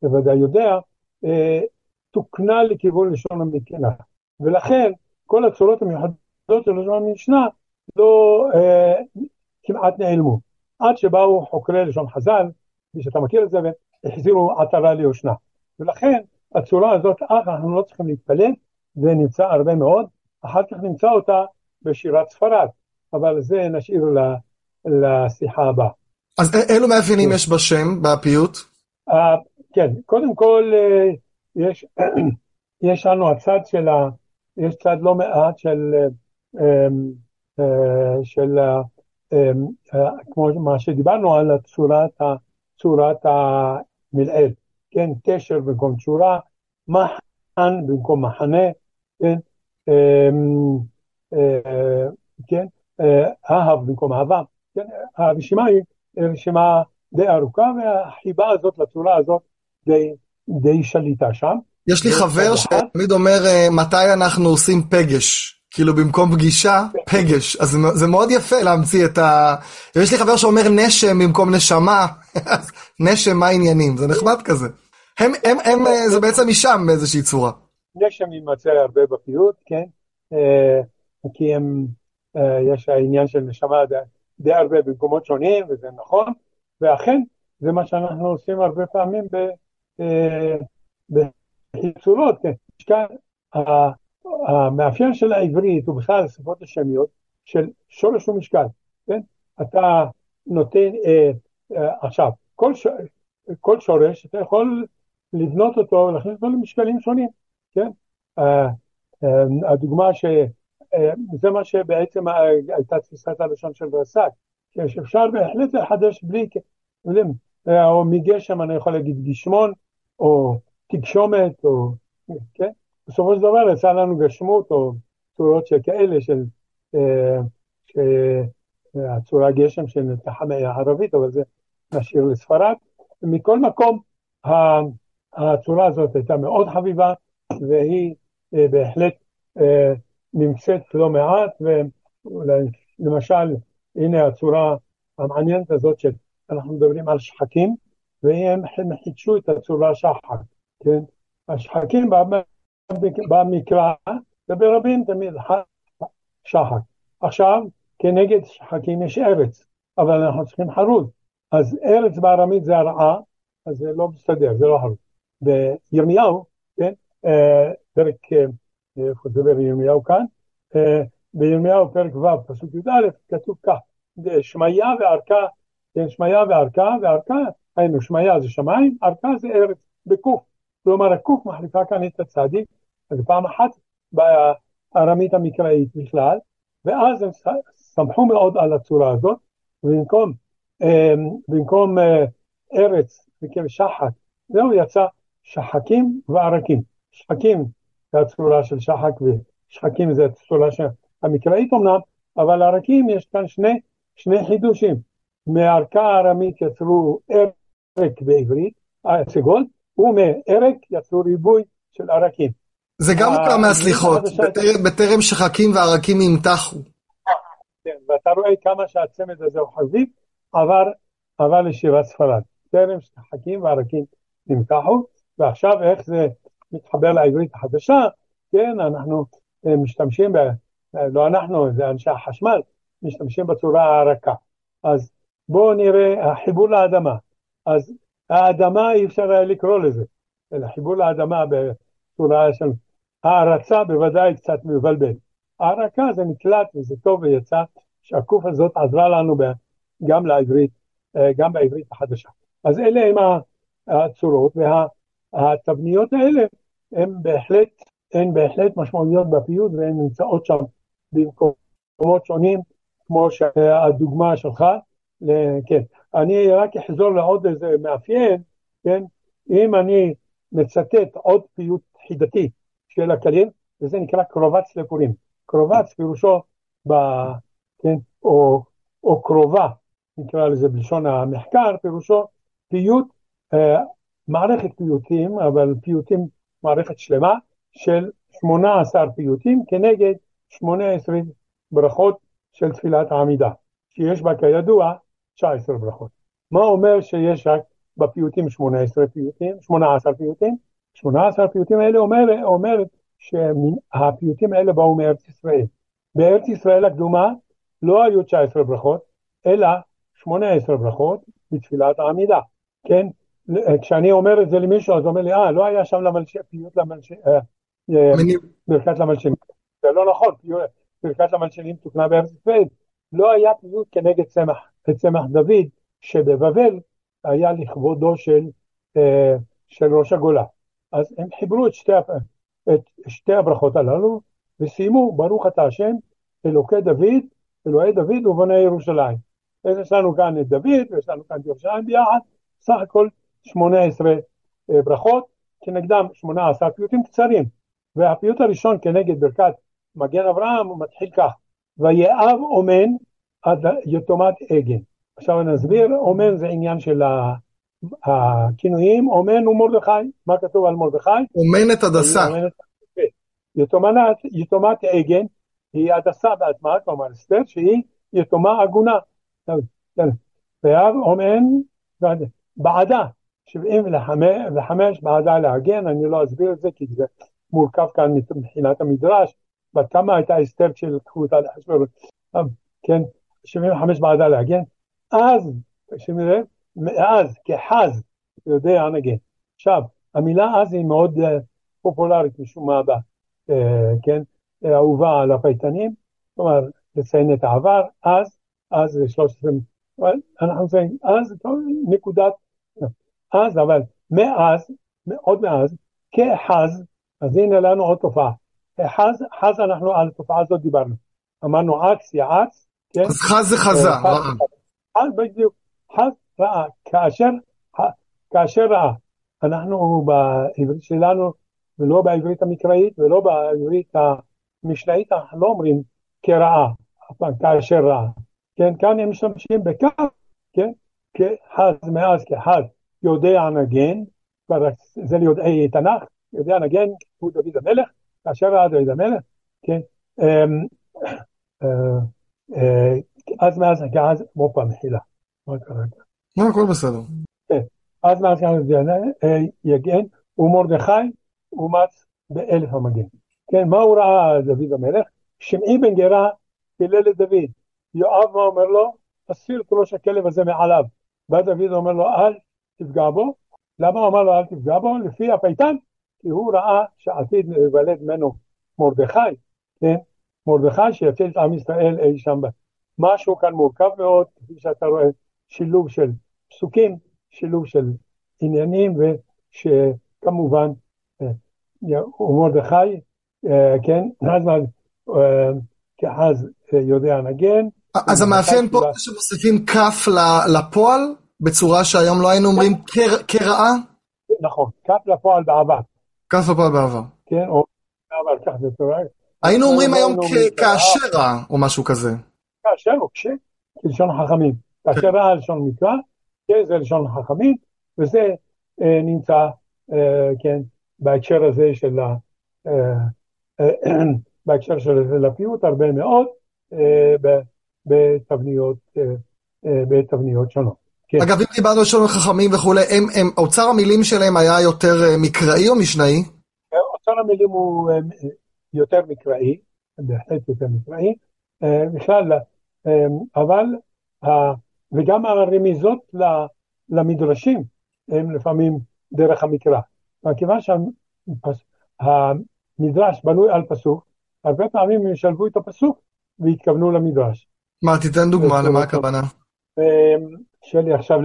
בוודאי יודע, תוקנה לכיוון לשון המקנה, ולכן כל הצורות המיוחדות של לשון המשנה לא כמעט נעלמו, עד שבאו חוקרי לשון חז"ל, כפי שאתה מכיר את זה, והחזירו עטרה ליושנה. ולכן הצורה הזאת, אך אנחנו לא צריכים להתפלל, זה נמצא הרבה מאוד, אחר כך נמצא אותה בשירת ספרד, אבל זה נשאיר לשיחה הבאה. אז אילו מאפיינים יש בשם, בפיוט? כן, קודם כל uh, יש, יש לנו הצד של ה... יש צד לא מעט של, uh, uh, של uh, uh, כמו מה שדיברנו על צורת, צורת המלעיל, כן, קשר במקום תשורה, מחן במקום מחנה, כן, uh, כן, אהב במקום אהבה, כן, הרשימה היא רשימה די ארוכה והחיבה הזאת לצורה הזאת די, די שליטה שם. יש לי חבר שתמיד אומר מתי אנחנו עושים פגש, כאילו במקום פגישה, פגש, אז זה מאוד יפה להמציא את ה... ויש לי חבר שאומר נשם במקום נשמה, נשם מה העניינים, זה נחמד כזה. הם, הם, הם, זה בעצם משם באיזושהי צורה. נשם יימצא הרבה בפיוט, כן, כי הם... אה, יש העניין של נשמה די, הרבה במקומות שונים, וזה נכון, ואכן זה מה שאנחנו עושים הרבה פעמים אה, בחיצורות, כן. כאן המאפיין של העברית ובכלל השפות השמיות של שורש ומשקל, כן? אתה נותן, אה, אה, עכשיו, כל, ש, כל שורש אתה יכול לבנות אותו ולהכניס אותו למשקלים שונים, כן? אה, אה, הדוגמה ש... אה, זה מה שבעצם הייתה תפיסת הלשון של ורסאק, שאפשר בהחלט לחדש בלי, אה, או מגשם אני יכול להגיד גשמון, או תגשומת, או, כן? בסופו של דבר יצא לנו גשמות, או צורות שכאלה של, אה, הצורה גשם שנלקחה מהערבית, אבל זה נשאיר לספרד. מכל מקום, הצורה הזאת הייתה מאוד חביבה, והיא בהחלט נמצאת לא מעט, ולמשל, הנה הצורה המעניינת הזאת שאנחנו מדברים על שחקים, והם חידשו את הצורה שחק, כן? השחקים במקרא וברבים תמיד שחק. עכשיו, כנגד שחקים יש ארץ, אבל אנחנו צריכים חרוז. אז ארץ בארמית זה הרעה, אז זה לא מסתדר, זה לא חרוז. בירמיהו, כן, אה, פרק אה, איפה זה בירמיהו כאן? אה, בירמיהו פרק ו' פסוק י"א כתוב כך, שמעיה וערכה, כן, שמעיה וערכה, וערכה, היינו שמעיה זה שמיים, ערכה זה ארץ, בקוף. כלומר הקוף מחליפה כאן את הצדיק, אז פעם אחת בארמית המקראית בכלל, ואז הם שמחו מאוד על הצורה הזאת, ובמקום אה, במקום אה, ארץ, במקום שחק, זהו יצא שחקים וערקים. שחקים זה הצורה של שחק ושחקים זה הצורה המקראית אמנם, אבל הרקים יש כאן שני, שני חידושים. מערכה הארמית יצרו ערק בעברית, סגול, ומערק יצרו ריבוי של ערקים. זה גם מוכר מהסליחות, בטרם שחקים וערקים ימתחו. כן, ואתה רואה כמה שהצמד הזה הוא חזיק, עבר, לשיבת ספרד. טרם שחקים וערקים נמתחו, ועכשיו איך זה מתחבר לעברית החדשה, כן, אנחנו אה, משתמשים, ב, אה, לא אנחנו, זה אנשי החשמל, משתמשים בצורה הרכה. אז בואו נראה, החיבור לאדמה. אז האדמה אי אפשר היה לקרוא לזה, אלא חיבור לאדמה בצורה של הערצה בוודאי קצת מבלבל. הערקה זה נקלט וזה טוב ויצא שהקוף הזאת עזרה לנו גם לעברית, אה, גם בעברית החדשה. אז אלה הם הצורות והתבניות האלה הם בהחלט הן בהחלט משמעותיות בפיוט והן נמצאות שם במקומות שונים, כמו שהדוגמה שלך, כן. אני רק אחזור לעוד איזה מאפיין, כן, אם אני מצטט עוד פיוט חידתי של הכליל, וזה נקרא קרובץ לפורים. קרובץ פירושו, ב, כן, או, או קרובה, נקרא לזה בלשון המחקר, פירושו פיוט, אה, מערכת פיוטים, אבל פיוטים, מערכת שלמה, של 18 פיוטים כנגד 18 ברכות של תפילת העמידה, שיש בה כידוע 19 ברכות. מה אומר שיש רק בפיוטים 18 פיוטים, 18 פיוטים? 18 הפיוטים האלה אומר, אומר שהפיוטים האלה באו מארץ ישראל. בארץ ישראל הקדומה לא היו 19 ברכות, אלא 18 ברכות בתפילת העמידה, כן? כשאני אומר את זה למישהו אז הוא אומר לי, אה, לא היה שם למלשי, פיוט למלשי, אה, אה, ברכת למלשינים. זה לא נכון, ברכת למלשינים תוקנה בארץ ישראל. לא היה פיוט כנגד צמח, צמח דוד, שבבבל היה לכבודו של, אה, של ראש הגולה. אז הם חיברו את שתי, את שתי הברכות הללו וסיימו, ברוך אתה השם, אלוקי דוד, אלוהי דוד ובוני ירושלים. אז יש לנו כאן את דוד ויש לנו כאן את ירושלים ביחד, סך הכל 18 אה, ברכות, כנגדם 18 פיוטים קצרים. והפיוט הראשון כנגד ברכת מגן אברהם הוא מתחיל כך: ויאב אומן יתומת עגן. עכשיו אני אסביר, אומן זה עניין של הכינויים, אומן ומרדכי, מה כתוב על מרדכי? אומנת הדסה. יתומת, יתומת עגן היא הדסה בעצמה, כלומר אסתר, שהיא יתומה עגונה. ואב אומן בעדה, 75 בעדה להגן, אני לא אסביר את זה כי זה מורכב כאן מבחינת המדרש, בת כמה הייתה אסתר כשלקחו אותה לחשבון, כן, 75 בעדה להגן, אז, שימי לב, מאז כחז יודע נגן. עכשיו, המילה אז היא מאוד uh, פופולרית משום מה, uh, כן, אהובה על הפייטנים, כלומר לציין את העבר, אז, אז זה 13, אנחנו מציינים אז, נקודת, אז, אבל מאז, עוד מאז, כחז, אז הנה לנו עוד תופעה. חז, חז אנחנו על התופעה הזאת דיברנו. אמרנו עץ יעץ? אז חז זה חזה, רעה. חז בדיוק, חז רעה, כאשר, כאשר רעה. אנחנו בעברית שלנו, ולא בעברית המקראית, ולא בעברית המשנאית, אנחנו לא אומרים כרעה, כאשר רעה. כן, כאן הם משתמשים בכך, כן, כחז מאז כחז יודע נגן, זה ליודעי תנ"ך, יודע נגן, הוא דוד המלך, כאשר ראה דוד המלך, כן, אמ, אה, אז מאז, אז, עוד פעם, מחילה? לא, הכל בסדר. כן, אז מאז אה, יגן, ומרדכי אומץ באלף המגן. כן, מה הוא ראה דוד המלך? שמעי בן גרה פילל את דוד. יואב מה אומר לו? תסיר את ראש הכלב הזה מעליו. בא דוד אומר לו, אל תפגע בו. למה הוא אמר לו אל תפגע בו? לפי הפייטן, כי הוא ראה שעתיד להיוולד ממנו מרדכי, כן? מרדכי שיציל את עם ישראל אי שם. משהו כאן מורכב מאוד, כפי שאתה רואה, שילוב של פסוקים, שילוב של עניינים, ושכמובן, ומרדכי, אה, כן, אז אה, כאז יודע נגן. אז המאפיין פה שמוסיפים כף לפועל, בצורה שהיום לא היינו אומרים כרעה? נכון, כף לפועל בעבר. כף לפועל בעבר. כן, או בעבר, כך זה טוב. היינו אומרים היום כאשר רע, או משהו כזה. כאשר או כש, כלשון חכמים. כאשר רע לשון מקרא, כן, זה לשון חכמים, וזה אה, נמצא, אה, כן, בהקשר הזה של ה... אה, בהקשר של הפיוט הרבה מאוד, בתבניות, בתבניות שונות. כן. אגב, אם דיברנו על שונות חכמים וכולי, הם, הם, אוצר המילים שלהם היה יותר מקראי או משנאי? אוצר המילים הוא יותר מקראי, בהחלט יותר מקראי, בכלל, אבל, וגם הרמיזות למדרשים הם לפעמים דרך המקרא. מכיוון שהמדרש בנוי על פסוק, הרבה פעמים הם ישלבו את הפסוק והתכוונו למדרש. מה, תיתן דוגמה למה הכוונה. קשה לי עכשיו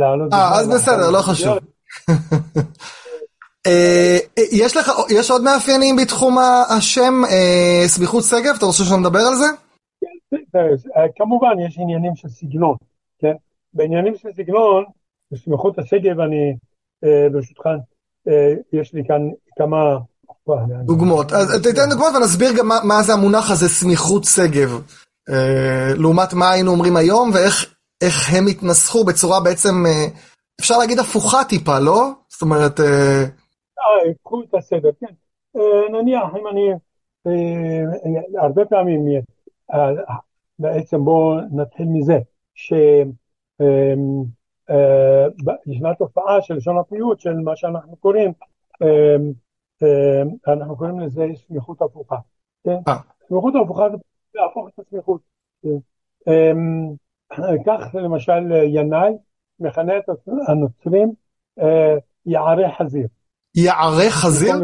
לענות. אה, אז בסדר, לא חשוב. אה, יש לך, יש עוד מאפיינים בתחום השם סמיכות שגב? אתה רוצה שנדבר על זה? כמובן, יש עניינים של סגנון, כן? בעניינים של סגנון, בסמיכות השגב אני, ברשותך, יש לי כאן כמה... דוגמאות. אז תיתן דוגמאות ונסביר גם מה זה המונח הזה סמיכות שגב. לעומת מה היינו אומרים היום ואיך הם התנסחו בצורה בעצם, אפשר להגיד הפוכה טיפה, לא? זאת אומרת... קחו את הסדר, כן. נניח אם אני, הרבה פעמים, בעצם בואו נתחיל מזה, שישנה תופעה של לשון הפיוט של מה שאנחנו קוראים, אנחנו קוראים לזה סמיכות הפוכה. כן? סמיכות הפוכה זה להפוך את הסמיכות. כך למשל ינאי מכנה את הנוצרים יערי חזיר. יערי חזיר?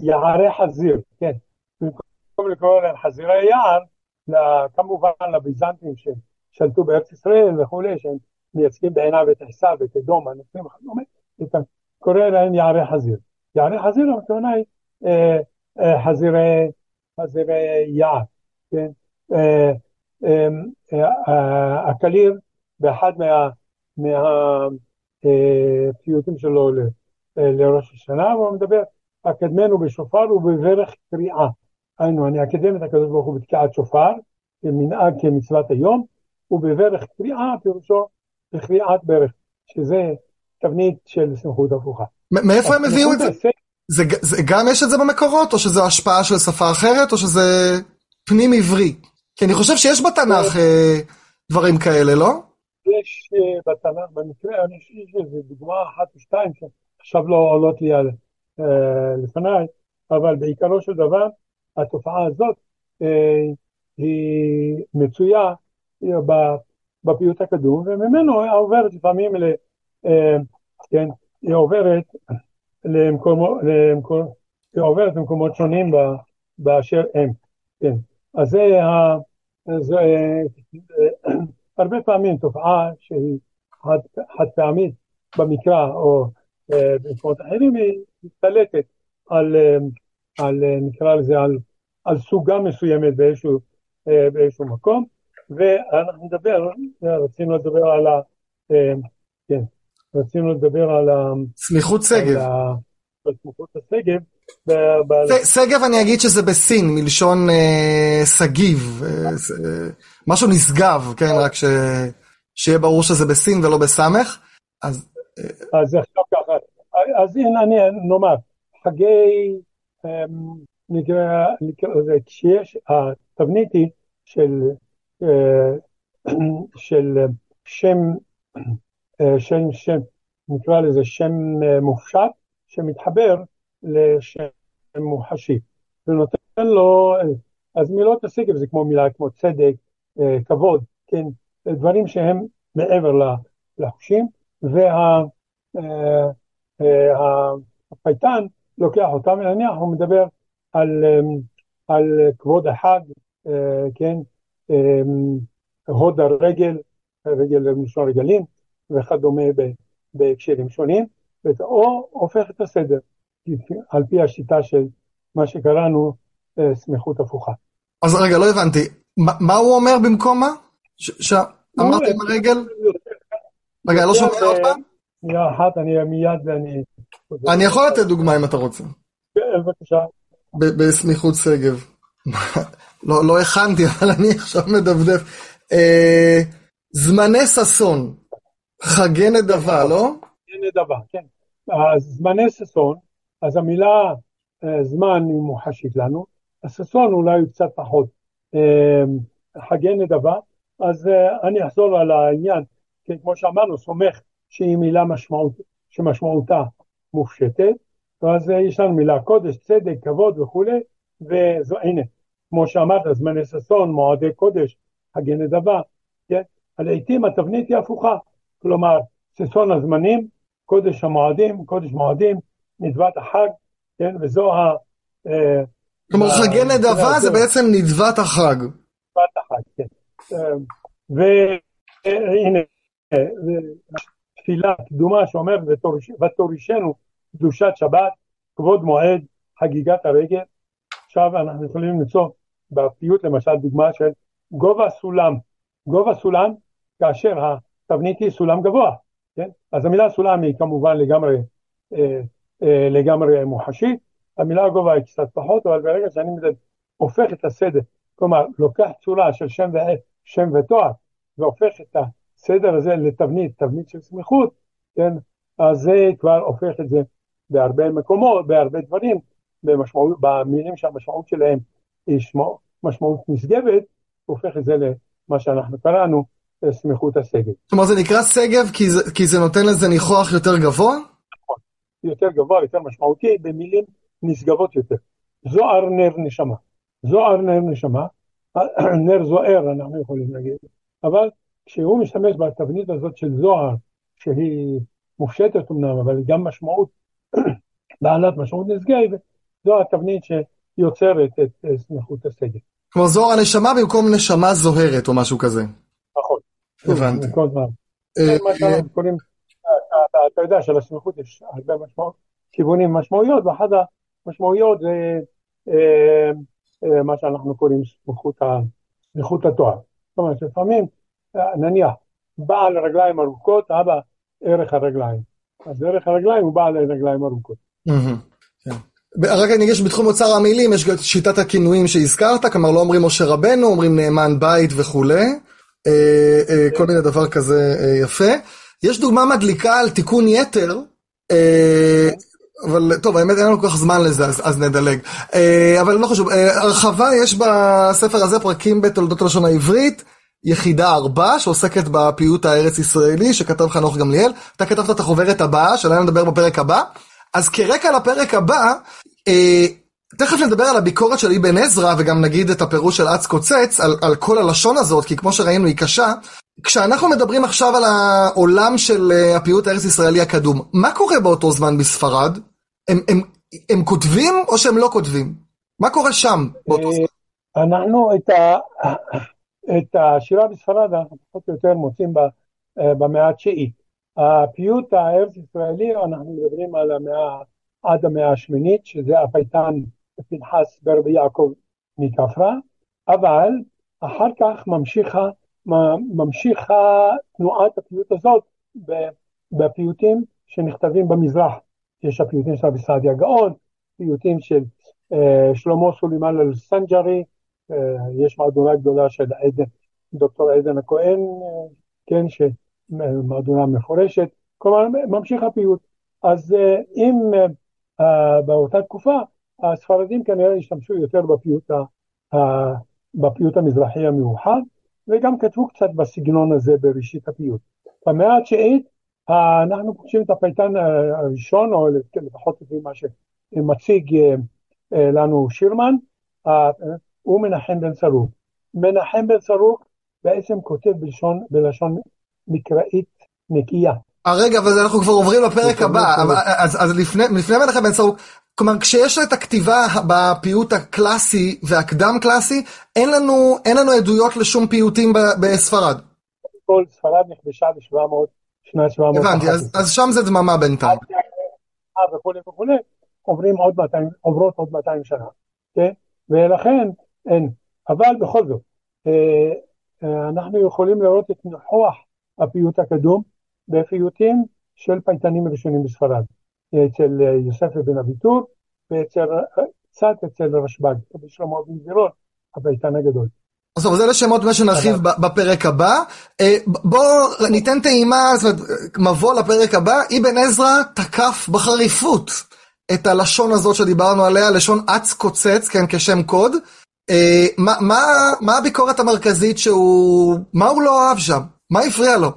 יערי חזיר, כן. במקום לקרוא להם חזירי יער, כמובן לביזנטים ששלטו בארץ ישראל וכולי, שהם מייצגים בעיניו את עשיו ואת אדום, הנוצרים וכדומה, קורא להם יערי חזיר. יערי חזיר הכוונה היא חזירי יער, כן? הקליר באחד מהפיוטים שלו לראש השנה, הוא מדבר, אקדמנו בשופר ובברך קריאה. היינו, אני אקדם את הקדוש ברוך הוא בתקיעת שופר, כמנהג כמצוות היום, ובברך קריאה פירושו בקריאת ברך, שזה תבנית של סמכות הפוכה. מאיפה הם הביאו את זה? זה, זה? גם יש את זה במקורות, או שזה השפעה של שפה אחרת, או שזה פנים עברי? כי אני חושב שיש בתנ"ך אה, דברים כאלה, לא? יש אה, בתנ"ך, במקרה, אני חושב שזו דוגמה אחת או שתיים שעכשיו לא עולות לי על, אה, לפניי, אבל בעיקרו של דבר, התופעה הזאת אה, היא מצויה בפיוט הקדום, וממנו היא עוברת לפעמים, ל, אה, כן, היא עוברת למקומות, למקומות, היא עוברת למקומות שונים באשר הם, כן. אז זה, זה הרבה פעמים תופעה שהיא חד, חד פעמית במקרא או במקומות אחרים, היא משתלטת על, על, נקרא לזה, על, על סוגה מסוימת באיזשהו, באיזשהו מקום, ואנחנו נדבר, רצינו לדבר על ה... כן, רצינו לדבר על ה... סמיכות שגב. סמיכות השגב. שגב אני אגיד שזה בסין, מלשון סגיב, משהו נשגב, כן, רק שיהיה ברור שזה בסין ולא בסמך. אז עכשיו ככה, אז הנה אני נאמר, חגי, נקרא לזה, כשיש, התבנית היא של, של שם, שם, שם, נקרא לזה שם מופשט, שמתחבר לשם מוחשי, ונותן לו, אז מילות השגב זה כמו מילה כמו צדק, כבוד, כן, דברים שהם מעבר לחושים, והפייטן לוקח אותם, נניח הוא מדבר על, על כבוד החג, כן, הוד הרגל, רגל מלשון רגלים וכדומה בהקשרים שונים, או הופך את הסדר על פי השיטה של מה שקראנו סמיכות הפוכה. אז רגע, לא הבנתי, מה הוא אומר במקום מה? שאמרת עם הרגל? רגע, לא שומע עוד פעם? שנייה אחת, אני מיד ואני... אני יכול לתת דוגמה אם אתה רוצה. כן, בבקשה. בסמיכות שגב. לא הכנתי, אבל אני עכשיו מדפדף. זמני ששון, חגי נדבה, לא? חגי נדבה, כן. זמני ששון, אז המילה זמן היא מוחשית לנו, הששון אולי הוא קצת פחות. חגי נדבה, אז אני אחזור על העניין, כמו שאמרנו, סומך שהיא מילה משמעות, שמשמעותה מופשטת, ואז יש לנו מילה קודש, צדק, כבוד וכולי, והנה, כמו שאמרת, זמני ששון, מועדי קודש, חגי נדבה, כן? לעיתים התבנית היא הפוכה, כלומר, ששון הזמנים, קודש המועדים, קודש מועדים, נדבת החג, כן? וזו ה... כלומר, חגי נדבה זה בעצם נדבת החג. נדבת החג, כן. והנה, תפילה קדומה שאומרת ותורישנו קדושת שבת, כבוד מועד, חגיגת הרגל. עכשיו אנחנו יכולים למצוא בפיוט למשל דוגמה של גובה סולם. גובה סולם כאשר התבנית היא סולם גבוה, כן? אז המילה סולם היא כמובן לגמרי, אה, אה, לגמרי מוחשית, המילה גובה היא קצת פחות, אבל ברגע שאני הופך את הסדר, כלומר לוקח צורה של שם, ו... שם ותואר והופך את הסדר הזה לתבנית, תבנית של סמיכות, כן? אז זה כבר הופך את זה בהרבה מקומות, בהרבה דברים, במשמעות, במילים שהמשמעות שלהם היא שמו, משמעות נשגבת, הופך את זה למה שאנחנו קראנו סמיכות הסגב. כלומר זה נקרא סגב כי זה, כי זה נותן לזה ניחוח יותר גבוה? נכון, יותר גבוה, יותר משמעותי, במילים נשגבות יותר. זוהר נר נשמה. זוהר נר נשמה, נר זוהר אנחנו יכולים להגיד, אבל כשהוא משתמש בתבנית הזאת של זוהר, שהיא מופשטת אמנם, אבל היא גם משמעות, בעלת משמעות נשגבת, זו התבנית שיוצרת את סמיכות הסגל. כלומר זוהר הנשמה במקום נשמה זוהרת או משהו כזה. נכון. הבנתי. אה, מה שאנחנו קוראים, אתה יודע שלסמיכות יש הרבה משמעות, כיוונים משמעויות, ואחת המשמעויות זה אה, אה, מה שאנחנו קוראים סמיכות התואר. זאת אומרת, לפעמים, נניח, בעל רגליים ארוכות, אבא ערך הרגליים. אז ערך הרגליים הוא בעל רגליים ארוכות. כן. רק אני אגיד שבתחום אוצר המילים יש את שיטת הכינויים שהזכרת, כלומר לא אומרים משה רבנו, אומרים נאמן בית וכולי, אה, אה, כל מיני דבר כזה אה, יפה. יש דוגמה מדליקה על תיקון יתר, אבל טוב, האמת אין לנו כל כך זמן לזה, אז, אז נדלג. אבל לא חשוב, הרחבה יש בספר הזה פרקים בתולדות הלשון העברית, יחידה ארבע, שעוסקת בפיוט הארץ ישראלי, שכתב חנוך גמליאל. אתה כתבת את החוברת הבאה, שעליה נדבר בפרק הבא. אז כרקע לפרק הבא, אה, תכף נדבר על הביקורת של אבן עזרא, וגם נגיד את הפירוש של אץ קוצץ, על, על כל הלשון הזאת, כי כמו שראינו היא קשה. כשאנחנו מדברים עכשיו על העולם של uh, הפיוט הארץ-ישראלי הקדום, מה קורה באותו זמן בספרד? הם, הם, הם כותבים או שהם לא כותבים? מה קורה שם באותו זמן? אנחנו את, ה, את השירה בספרד, אנחנו פחות או יותר מוצאים אה, במאה התשיעית. הפיוט הארץ-ישראלי, אנחנו מדברים על המאה, עד המאה השמינית, שזה הפייטן פנחס ברבי יעקב מכפרה, אבל אחר כך ממשיכה, ממשיכה תנועת הפיוט הזאת בפיוטים שנכתבים במזרח. יש הפיוטים של רבי סעדיה גאון, פיוטים של אה, שלמה סולימאן אל-סנג'רי, יש מהדורה גדולה של עדן, דוקטור עדן הכהן, אה, כן, שמהדורה מפורשת, כלומר ממשיך הפיוט. אז אה, אם אה, באותה תקופה הספרדים כנראה השתמשו יותר בפיוט, בפיוט המזרחי המאוחד, וגם כתבו קצת בסגנון הזה בראשית הפיוט. במאה התשיעית אנחנו פוגשים את הפייטן הראשון, או לפחות לפי מה שמציג אה, אה, לנו שירמן, הוא מנחם בן סרוק. מנחם בן סרוק בעצם כותב בלשון, בלשון מקראית נקייה. רגע, אבל אנחנו כבר עוברים לפרק הבא, אז, אז לפני, לפני מנחם בן סרוק, כלומר, כשיש את הכתיבה בפיוט הקלאסי והקדם קלאסי, אין לנו, אין לנו עדויות לשום פיוטים בספרד. כל ספרד נכבשה ב-700, שנת 700. הבנתי, אז, אז שם זה דממה בינתיים. וכולי וכולי, עוברים עוד 200, עוברות עוד 200 שנה, כן? ולכן אין. אבל בכל זאת, אה, אה, אנחנו יכולים לראות את ניחוח הפיוט הקדום בפיוטים של פייטנים ראשונים בספרד. אצל אה, יוסף אבן אביטור, וקצת אצל רשב"ג, רבי שלמה אבן זירון, הפייטן הגדול. אז טוב, אז אלה שמות מה שנרחיב בפרק הבא. בואו ניתן טעימה, זאת אומרת, מבוא לפרק הבא. אבן עזרא תקף בחריפות את הלשון הזאת שדיברנו עליה, לשון אץ קוצץ, כן, כשם קוד. אה, מה, הביקורת המרכזית שהוא, מה הוא לא אהב שם? מה הפריע לו?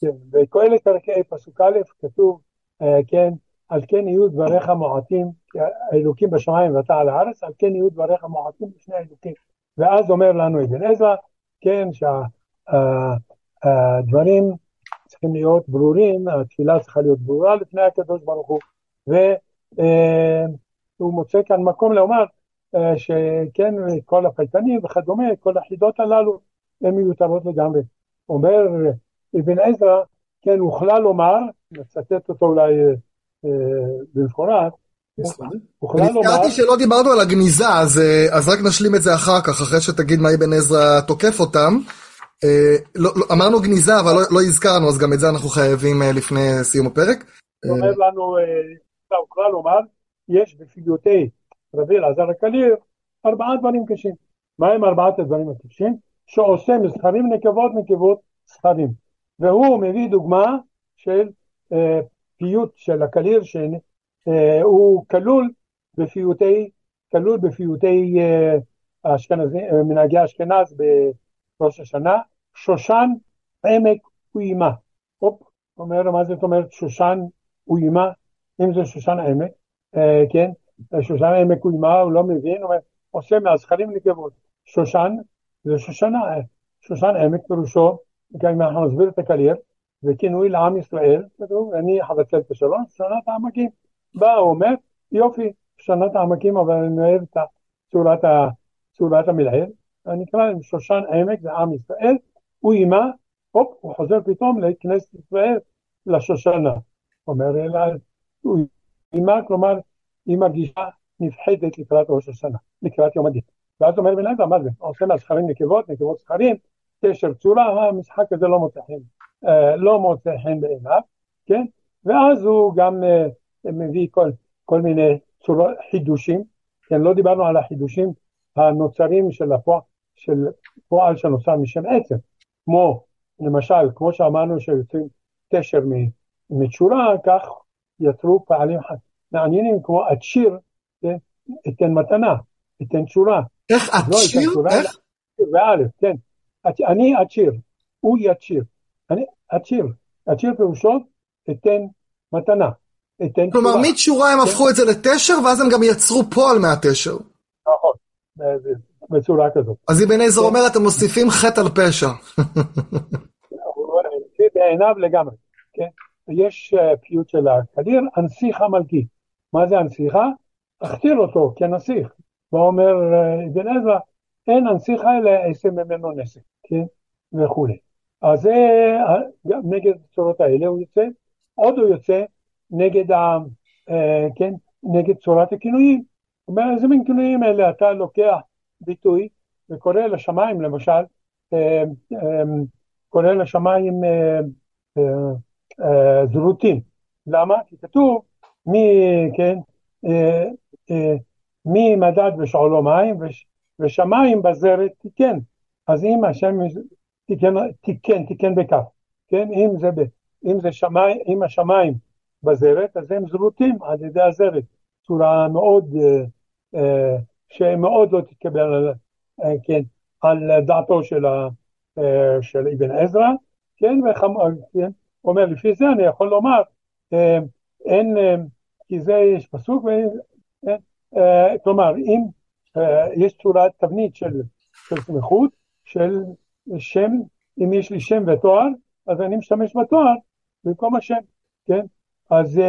כן, בקהלת פרקי פסוק א' כתוב, כן, על כן יהיו דבריך מועטים, האלוקים בשמיים ואתה על הארץ, על כן יהיו דבריך מועטים בשני האלוקים. ואז אומר לנו אבן עזרא, כן, שהדברים צריכים להיות ברורים, התפילה צריכה להיות ברורה לפני הקדוש ברוך הוא, והוא מוצא כאן מקום לומר שכן, כל הפייטנים וכדומה, כל החידות הללו, הן מיותרות לגמרי. אומר אבן עזרא, כן, הוכלה לומר, נצטט אותו אולי במפורט, הוחלט לומר... נזכרתי שלא דיברנו על הגניזה, אז, אז רק נשלים את זה אחר כך, אחרי שתגיד מה אבן עזרא תוקף אותם. לא, לא, אמרנו גניזה, אבל לא, לא הזכרנו, אז גם את זה אנחנו חייבים לפני סיום הפרק. אומר לנו, הוחלט לומר, יש בפיוטי רבי אלעזר הקליר ארבעה דברים קשים. מה ארבעת הדברים הקשים? שעושה מזכרים נקבות נקבות זכרים. והוא מביא דוגמה של אה, פיוט של הקליר שהוא אה, כלול בפיוטי, כלול בפיוטי אה, האשכנזי, אה, מנהגי אשכנז בראש השנה, שושן עמק ואימה. הופ, אומר מה זאת אומרת שושן ואימה, אם זה שושן עמק, אה, כן, שושן עמק ואימה, הוא לא מבין, הוא אומר, עושה מהזכרים נקבות. שושן זה שושנה, שושן עמק פירושו, גם אנחנו נסביר את הקלייר, וכינוי לעם ישראל, כתוב, אני חבצל את השלום, שושנת העמקים. בא, הוא אומר, יופי, שושנת העמקים, אבל אני אוהב את צורת, צורת המלעיל, אני אקרא להם שושן עמק, זה עם ישראל, הוא אימה, הופ, הוא חוזר פתאום לכנסת ישראל, לשושנה. אומר, הוא אימה, כלומר, היא מרגישה נפחדת לקראת ראש השנה, לקראת יום הדין. ואז אומר בן אדם, מה זה? עושה מהזכרים נקבות, נקבות זכרים, קשר צורה, המשחק הזה לא מוצא חן, אה, לא מוצא חן בעיניו, כן? ואז הוא גם אה, מביא כל, כל מיני צורות, חידושים, כן? לא דיברנו על החידושים הנוצרים של הפועל, של פועל שנוצר משם עצם, כמו למשל, כמו שאמרנו שיוצאים קשר מצורה, כך יצרו פעלים מעניינים כמו הצ'יר, כן? אתן מתנה, אתן צורה. איך הצ'יר? איך? באלף, כן. אני הצ'יר, הוא יצ'יר. אני הצ'יר. הצ'יר פירושו אתן מתנה. אתן כלומר, מצ'ורה הם כן. הפכו את זה לתשר, ואז הם גם יצרו פועל מהתשר. נכון, בצורה כזאת. אז אבן עזר כן. אומר, אתם מוסיפים חטא על פשע. בעיניו לגמרי, כן? יש אה, פיוט של הקדיר, הנסיך המלכי. מה זה הנסיכה? הכתיר אותו כנסיך. ואומר אה, אבן עזרא, אין הנסיך אלא אעשה ממנו נסק, כן? וכולי. אז זה גם נגד הצורות האלה הוא יוצא, עוד הוא יוצא נגד, ה, אה, כן, נגד צורת הכינויים. הוא אומר, איזה מין כינויים אלה? אתה לוקח ביטוי וקורא לשמיים, למשל, אה, אה, קורא לשמיים אה, אה, אה, זרוטים. למה? כי כתוב מי, כן, אה, אה, מי מדד בשעולו מים ושמיים בזרת תיקן. אז אם השם תיקן, תיקן, תיקן בכף, כן? אם זה, אם זה שמיים, אם השמיים בזרת, אז הם זרוטים על ידי הזרת, צורה מאוד, אה, שמאוד לא תתקבל כן, על דעתו של, ה, של אבן עזרא, כן? וחמ, כן? אומר, לפי זה אני יכול לומר, אין, אה, כי זה יש פסוק, אה, אה, כלומר, אם אה, יש צורת תבנית של, של סמיכות, של שם, אם יש לי שם ותואר, אז אני משתמש בתואר במקום השם, כן? אז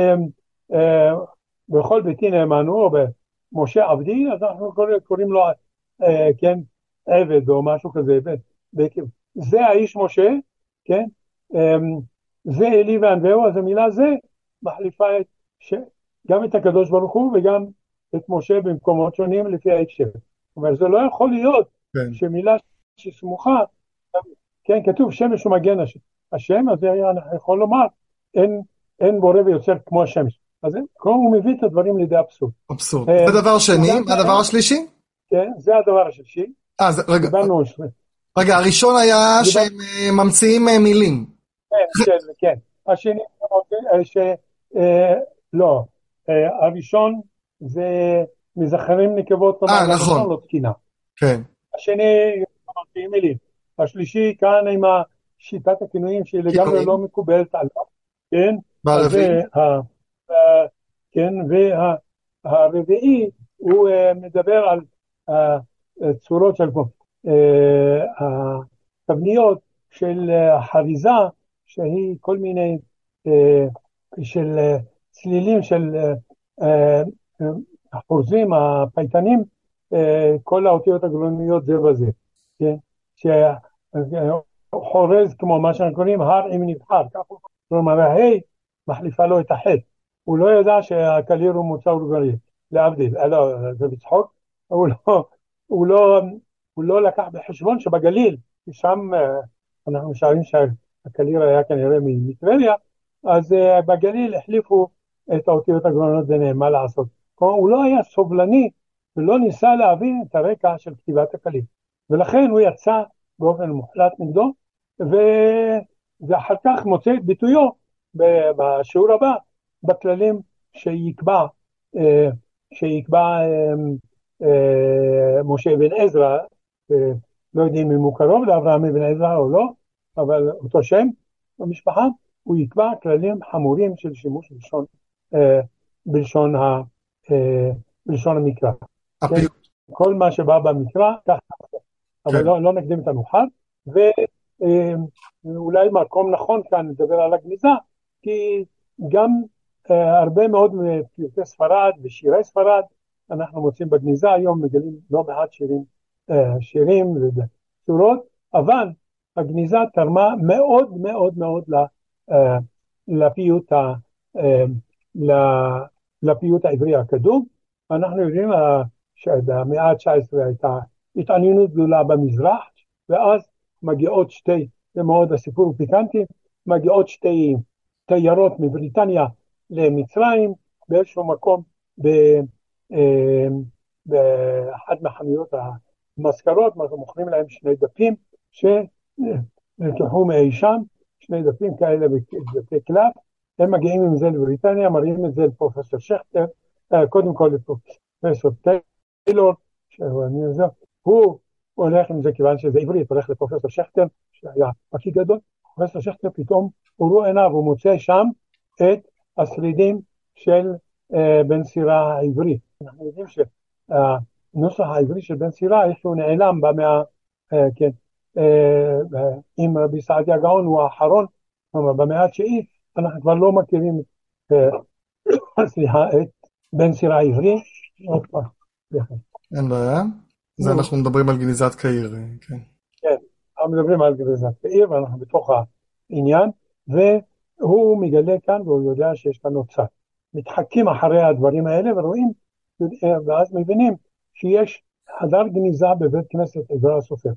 בכל ביתי נאמנו, או במשה עבדי, אז אנחנו קוראים, קוראים לו, כן, עבד או משהו כזה, זה האיש משה, כן? זה אלי וענווהו, אז המילה זה מחליפה את, ש... גם את הקדוש ברוך הוא וגם את משה במקומות שונים לפי ההקשר. זאת אומרת, זה לא יכול להיות כן. שמילה שסמוכה, כן, כתוב שמש ומגן השם, אז אני יכול לומר, אין, אין בורא ויוצר כמו השמש. אז הוא מביא את הדברים לידי אבסורד. אבסורד. זה דבר שני, הדבר השלישי? כן, זה הדבר השלישי. אה, רגע. רגע, הראשון היה שהם אה, ממציאים אה, מילים. כן, כן, כן. השני. לא, הראשון זה מזכרים נקבות, אה, נכון. לא תקינה. כן. השני, מילים. השלישי כאן עם שיטת הכינויים שהיא לגמרי לא מקובלת עליו, כן? והרביעי? כן, והרביעי הוא אה, מדבר על צורות של התבניות של חריזה שהיא כל מיני של צלילים של הפייטנים, אה, כל האותיות הגלוניות זה בזה, כן? שחורז כמו מה שאנחנו קוראים הר עם נבחר, כלומר הה' מחליפה לו את החטא, הוא לא ידע שהקליר הוא מוצא אורגני, להבדיל, לא, זה בצחוק, הוא לא, הוא, לא, הוא לא לקח בחשבון שבגליל, שם אנחנו משערים שהקליר היה כנראה מטבריה, אז בגליל החליפו את האותיות הגרונות ביניהם, מה לעשות. כלומר, הוא לא היה סובלני ולא ניסה להבין את הרקע של כתיבת הקליל. ולכן הוא יצא באופן מוחלט נגדו. ואחר כך מוצא את ביטויו בשיעור הבא בכללים שיקבע, אה, שיקבע אה, אה, משה אבן עזרא, לא יודעים אם הוא קרוב לאברהם אבן עזרא או לא, אבל אותו שם במשפחה, הוא יקבע כללים חמורים של שימוש בלשון, בלשון, ה, בלשון המקרא. כן? כל מה שבא במקרא, ככה, אבל כן. לא, לא נקדים את המאוחר, ואולי מקום נכון כאן לדבר על הגניזה, כי גם אה, הרבה מאוד מפיוטי ספרד ושירי ספרד אנחנו מוצאים בגניזה, היום מגלים לא מעט שירים, אה, שירים וצורות, אבל הגניזה תרמה מאוד מאוד מאוד אה, לפיוט, לפיוט העברי הקדום. אנחנו יודעים שבמאה ה-19 הייתה התעניינות גדולה במזרח, ואז מגיעות שתי, זה מאוד הסיפור פיקנטי, מגיעות שתי תיירות מבריטניה למצרים, באיזשהו מקום אה, באחת מחנויות המזכרות, מוכרים להם שני דפים שנלקחו מאי שם, שני דפים כאלה בבתי קלף, הם מגיעים עם זה לבריטניה, מראים את זה לפרופסור שכטר, אה, קודם כל לפרופסור טיילור, הוא הולך עם זה כיוון שזה עברית, הולך לפרופסור שכטר, שהיה פקיד גדול, פרופסור שכטר פתאום הורו עיניו, הוא מוצא שם את השרידים של אה, בן סירה העברי. אנחנו יודעים שהנוסח העברי של בן סירה, איך שהוא נעלם במאה, אה, כן, אם רבי סעדיה גאון הוא האחרון, כלומר במאה התשיעית, אנחנו כבר לא מכירים, סליחה, את בן סירה העברי. אין בעיה. זה אנחנו מדברים על גניזת קהיר, כן. כן, אנחנו מדברים על גניזת קהיר, ואנחנו בתוך העניין, והוא מגלה כאן, והוא יודע שיש כאן נוצר. מתחקים אחרי הדברים האלה ורואים, ואז מבינים שיש חדר גניזה בבית כנסת עזרא הסופר.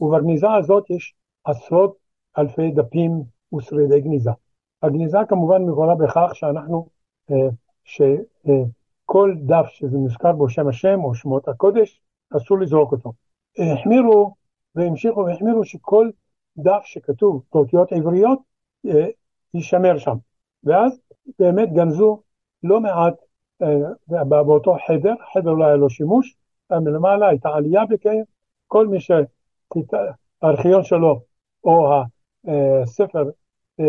ובגניזה הזאת יש עשרות אלפי דפים ושרידי גניזה. הגניזה כמובן מבורה בכך שאנחנו, אה, שכל דף שזה מוזכר בו שם השם או שמות הקודש, אסור לזרוק אותו. החמירו והמשיכו והחמירו שכל דף שכתוב באותיות עבריות אה, יישמר שם. ואז באמת גנזו לא מעט אה, באותו חדר, חדר לא היה לו שימוש, מלמעלה הייתה עלייה בקיים, כל מי שהארכיון שלו או הספר, אה,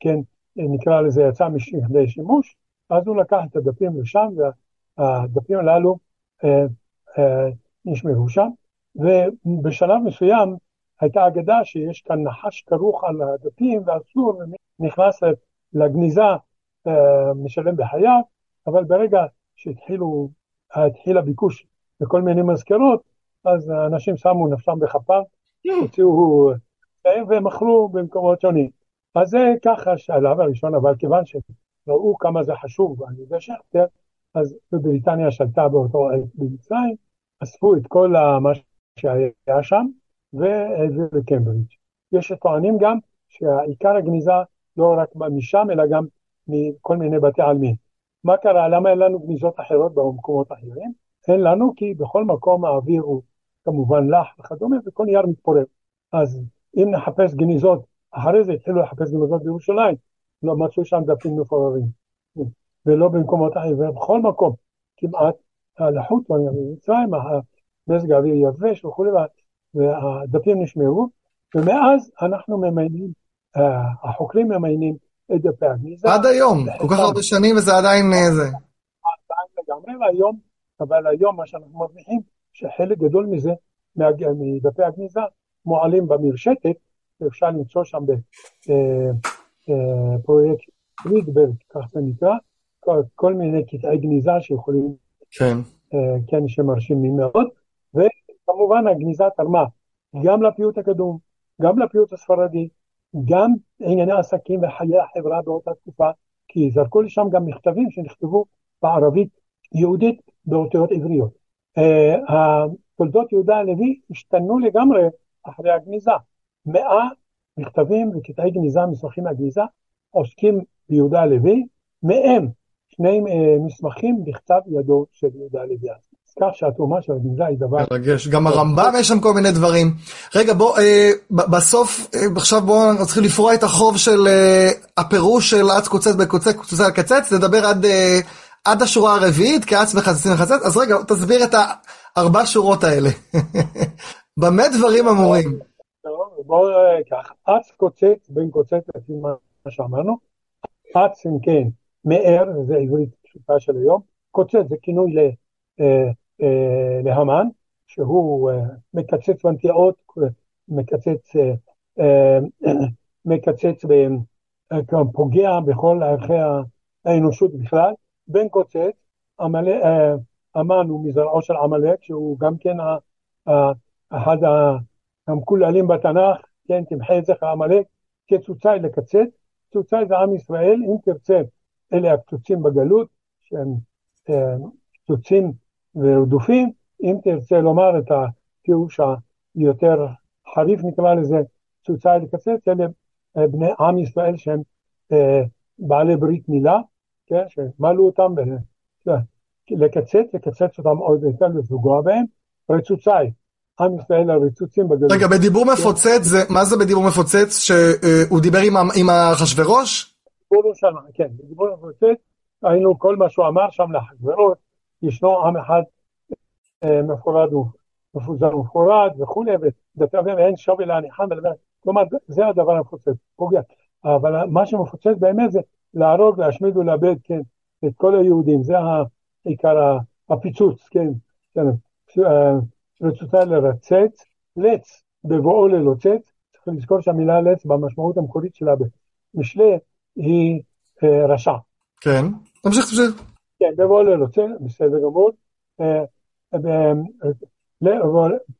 כן, נקרא לזה, יצא מכדי שימוש, אז הוא לקח את הדפים לשם, והדפים הללו נשמרו שם, ובשלב מסוים הייתה אגדה שיש כאן נחש כרוך על הדפים ואסור, נכנס לגניזה, אה, משלם בחייו, אבל ברגע שהתחילו, התחיל הביקוש לכל מיני מזכרות, אז האנשים שמו נפשם בכפם, הוציאו ומכרו במקומות שונים. אז זה ככה השלב הראשון, אבל כיוון שראו כמה זה חשוב על ידי שכטר, אז בבריטניה שלטה באותו עת במצרים, אספו את כל מה שהיה שם והעבירו לקמברידג'. יש טוענים גם שעיקר הגניזה לא רק משם אלא גם מכל מיני בתי עלמין. מה קרה? למה אין לנו גניזות אחרות במקומות אחרים? אין לנו כי בכל מקום האוויר הוא כמובן לח וכדומה וכל יער מתפורר. אז אם נחפש גניזות, אחרי זה התחילו לחפש גניזות בירושלים, לא מצאו שם דפים מפוררים. ולא במקומות אחרים, ובכל מקום כמעט הלחות במצרים, מזג האוויר יבש וכולי, והדפים נשמרו, ומאז אנחנו ממיינים, אה, החוקרים ממיינים את דפי הגניזה. עד היום, כל כך הרבה שנים וזה עדיין אה, זה. עדיין לגמרי, והיום, אבל היום מה שאנחנו מרוויחים, שחלק גדול מזה, מדפי הגניזה, מועלים במרשתת, ואפשר למצוא שם בפרויקט אה, רידברג, כך זה נקרא, כל מיני קטעי גניזה שיכולים כן. אה, כן, שמרשימים מאוד, וכמובן הגניזה תרמה גם לפיוט הקדום, גם לפיוט הספרדי, גם ענייני עסקים וחיי החברה באותה תקופה, כי זרקו לשם גם מכתבים שנכתבו בערבית יהודית באותיות עבריות. אה, תולדות יהודה הלוי השתנו לגמרי אחרי הגניזה. מאה מכתבים וקטעי גניזה, מסמכים מהגניזה, עוסקים ביהודה הלוי, מהם שני אה, מסמכים בכתב ידו של יהודה הלוי. אז כך שהתרומה של הגניזה היא דבר... מרגש, גם הרמב"ם יש שם כל מיני דברים. רגע, בוא, אה, בסוף, אה, עכשיו בואו נתחיל לפרוע את החוב של אה, הפירוש של אץ קוצץ בקוצץ, קוצץ על קצץ, נדבר עד, אה, עד השורה הרביעית, כאץ וחצצים וחצץ, אז רגע, תסביר את הארבע שורות האלה. במה דברים אמורים? בואו אה, כך, אץ קוצץ בין קוצץ לפי מה שאמרנו, אץ אם כן, מאר, זה עברית פשוטה של היום, קוצץ זה כינוי ל, אה, אה, להמן, שהוא אה, מקצץ בנטיעות, מקצץ, אה, אה, מקצץ, ב, אה, פוגע בכל ערכי האנושות בכלל, בן קוצץ, אה, המן הוא מזרעו של עמלק, שהוא גם כן אחד המקוללים בתנ"ך, כן, תמחה את זכר עמלק, כצוצאי לקצץ, צוצאי זה עם ישראל, אם תרצה, אלה הקצוצים בגלות, שהם אה, קצוצים ורדופים, אם תרצה לומר את הפירוש היותר חריף נקרא לזה, צוצאי לקצץ, אלה אה, בני עם ישראל שהם בעלי ברית מילה, כן, שמלו אותם לקצץ, לקצץ אותם עוד יותר לפגוע בהם, רצוצאי, עם ישראל הרצוצים בגלות. רגע, בדיבור מפוצץ, זה, מה זה בדיבור מפוצץ? שהוא דיבר עם, אחשוורוש? דיבור שם, כן, בדיבור מפוצץ, היינו כל מה שהוא אמר שם לאחשוורוש, ישנו עם אחד אה, מפורד ומפוזר ומפורד וכולי, ודתיו אין שווי להניחם, כלומר זה הדבר המפוצץ, פוגע. אבל מה שמפוצץ באמת זה להרוג, להשמיד ולאבד, כן, את כל היהודים, זה העיקר הפיצוץ, כן, כן. רצותה לרצץ, לץ בבואו ללוצץ, צריך לזכור שהמילה לץ במשמעות המקורית שלה במשלי היא אה, רשע. כן, תמשיך, תמשיך. כן, בבואו ללוצץ, בסדר גמור. אה, אה,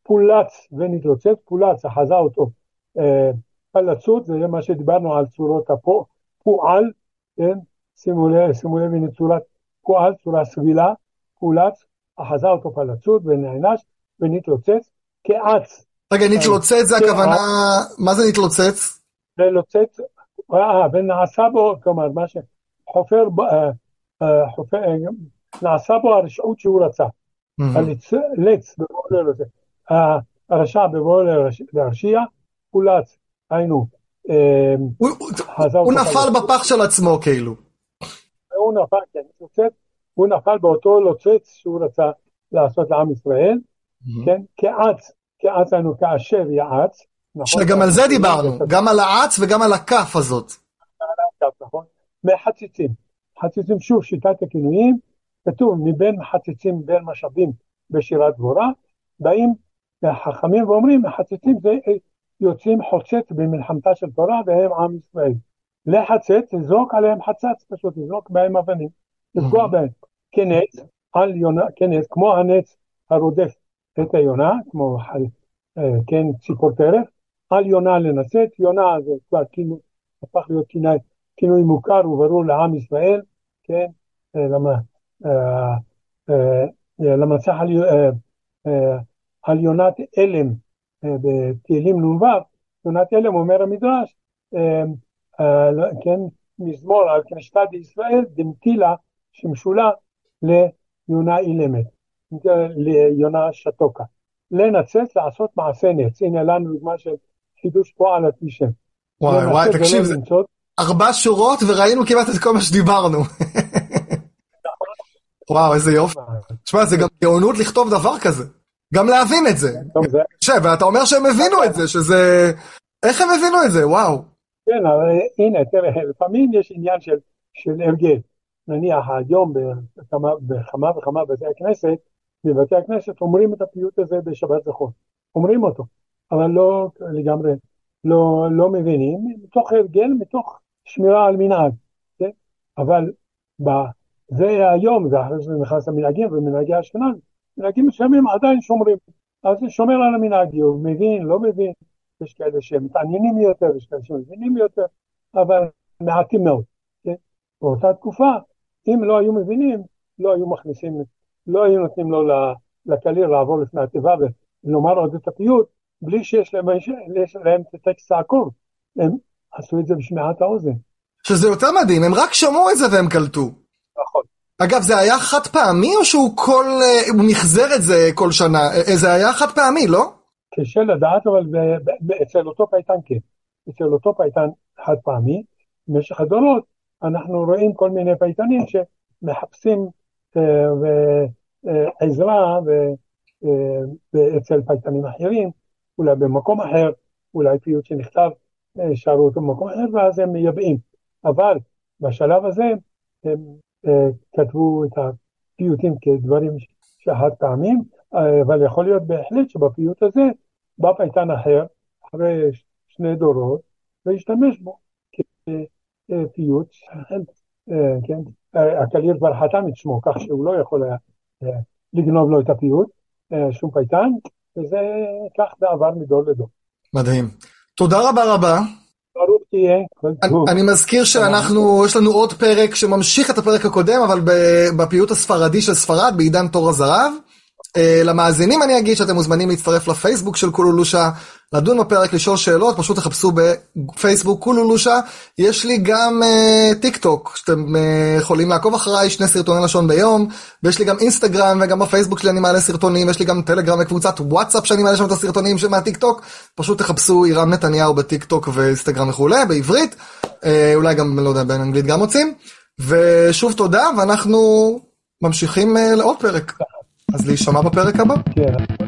פולץ ונתלוצץ, פולץ, אחזה אותו. פלצות, זה מה שדיברנו על צורות הפועל, כן? שימו לב, שימו לב, הנה צורת פועל, צורה סבילה, פולץ, אחזה אותו פלצות ונענש, ונתלוצץ כאץ. רגע, נתלוצץ זה הכוונה, מה זה נתלוצץ? ללוצץ, אה, ונעשה בו, כלומר, מה שחופר, אה, אה, חופר, נעשה בו הרשעות שהוא רצה. הלץ בבואו. הרשע בבואו להרשיע, הולץ, היינו. הוא נפל בפח של עצמו כאילו. הוא נפל, כן, הוא נפל באותו לוצץ שהוא רצה לעשות לעם ישראל. כן? כאץ, כאץ לנו כאשר יעץ. נכון? שגם על זה דיברנו, גם על האץ וגם על הכף הזאת. נכון. מחציצים. חציצים, שוב, שיטת הכינויים, כתוב מבין מחציצים בין משאבים בשירת דבורה, באים חכמים ואומרים, מחציצים זה יוצאים חוצץ במלחמתה של תורה והם עם ישראל. לחצץ, לזרוק עליהם חצץ, פשוט לזרוק בהם אבנים, לפגוע בהם. כנץ, על יונה, כנץ, כמו הנץ הרודף את היונה, כמו אה, כן, ציפור טרף, על יונה לנצת, יונה זה כבר כינוי, הפך להיות כינוי, כינוי מוכר וברור לעם ישראל, כן, אה, למה, אה, למנצח על, על יונת אלם בתהילים נ"ו, יונת אלם אומר המדרש, כן, מזמור על כנשתא דישראל דמתילה שמשולה ליונה אילמת. ליונה שתוקה. לנצץ, לעשות מעשה נץ. הנה לנו דוגמה של חידוש פועל על פי שם. וואי וואי, תקשיב, זה ארבע שורות וראינו כמעט את כל מה שדיברנו. וואו, איזה יופי. תשמע, זה גם גאונות לכתוב דבר כזה. גם להבין את זה. ואתה אומר שהם הבינו את זה, שזה... איך הם הבינו את זה? וואו. כן, אבל הנה, תראה, לפעמים יש עניין של הרגל. נניח היום בכמה וכמה בתי הכנסת, בבתי הכנסת אומרים את הפיוט הזה בשבת זכור, אומרים אותו, אבל לא לגמרי, לא, לא מבינים, מתוך הרגל, מתוך שמירה על מנהג, כן? אבל ב, זה היום, זה אחרי שזה נכנס למנהגים ומנהגי אשכנז, מנהגים מסוימים עדיין שומרים, אז זה שומר על המנהג, הוא מבין, לא מבין, יש כאלה שמתעניינים יותר, יש כאלה שמבינים יותר, אבל מעטים מאוד, כן? באותה תקופה, אם לא היו מבינים, לא היו מכניסים, לא היו נותנים לו לקליל לעבור לפני התיבה ולומר עוד את הפיוט, בלי שיש להם, יש להם את הטקסט העקוב. הם עשו את זה בשמיעת האוזן. שזה יותר מדהים, הם רק שמעו את זה והם קלטו. נכון. אגב, זה היה חד פעמי או שהוא כל, אה, הוא מחזר את זה כל שנה? אה, זה היה חד פעמי, לא? קשה לדעת, אבל אצל אותו פייטן כן. אצל אותו פייטן חד פעמי. במשך הדורות אנחנו רואים כל מיני פייטנים שמחפשים אה, עזרה אצל פייטנים אחרים, אולי במקום אחר, אולי פיוט שנכתב, שרו אותו במקום אחר, ואז הם מייבאים. אבל בשלב הזה אה, כתבו את הפיוטים כדברים שחד פעמיים, אה, אבל יכול להיות בהחלט שבפיוט הזה בא פייטן אחר, אחרי שני דורות, והשתמש בו כפיוט, אה, כן, הקליל כבר חתם את שמו, כך שהוא לא יכול היה לגנוב לו את הפיוט, שום פייטן, וזה כך זה עבר מדור לדור. מדהים. תודה רבה רבה. ברוך תהיה, כל טוב. אני מזכיר שאנחנו, יש לנו עוד פרק שממשיך את הפרק הקודם, אבל בפיוט הספרדי של ספרד, בעידן תור הזהב. אה, למאזינים אני אגיד שאתם מוזמנים להצטרף לפייסבוק של כולו לשון, לדון בפרק, לשאול שאלות, פשוט תחפשו בפייסבוק כולו לשון. יש לי גם אה, טיק טוק, שאתם אה, יכולים לעקוב אחריי, שני סרטוני לשון ביום, ויש לי גם אינסטגרם, וגם בפייסבוק שלי אני מעלה סרטונים, יש לי גם טלגרם וקבוצת וואטסאפ שאני מעלה שם את הסרטונים מהטיק טוק, פשוט תחפשו יורם נתניהו בטיק טוק ואינסטגרם וכולי, בעברית, uh, אולי גם, לא יודע, באנגלית גם מוצאים. ושוב תודה, ואנחנו ממשיכים לעוד פרק. אז להישמע בפרק הבא. כן.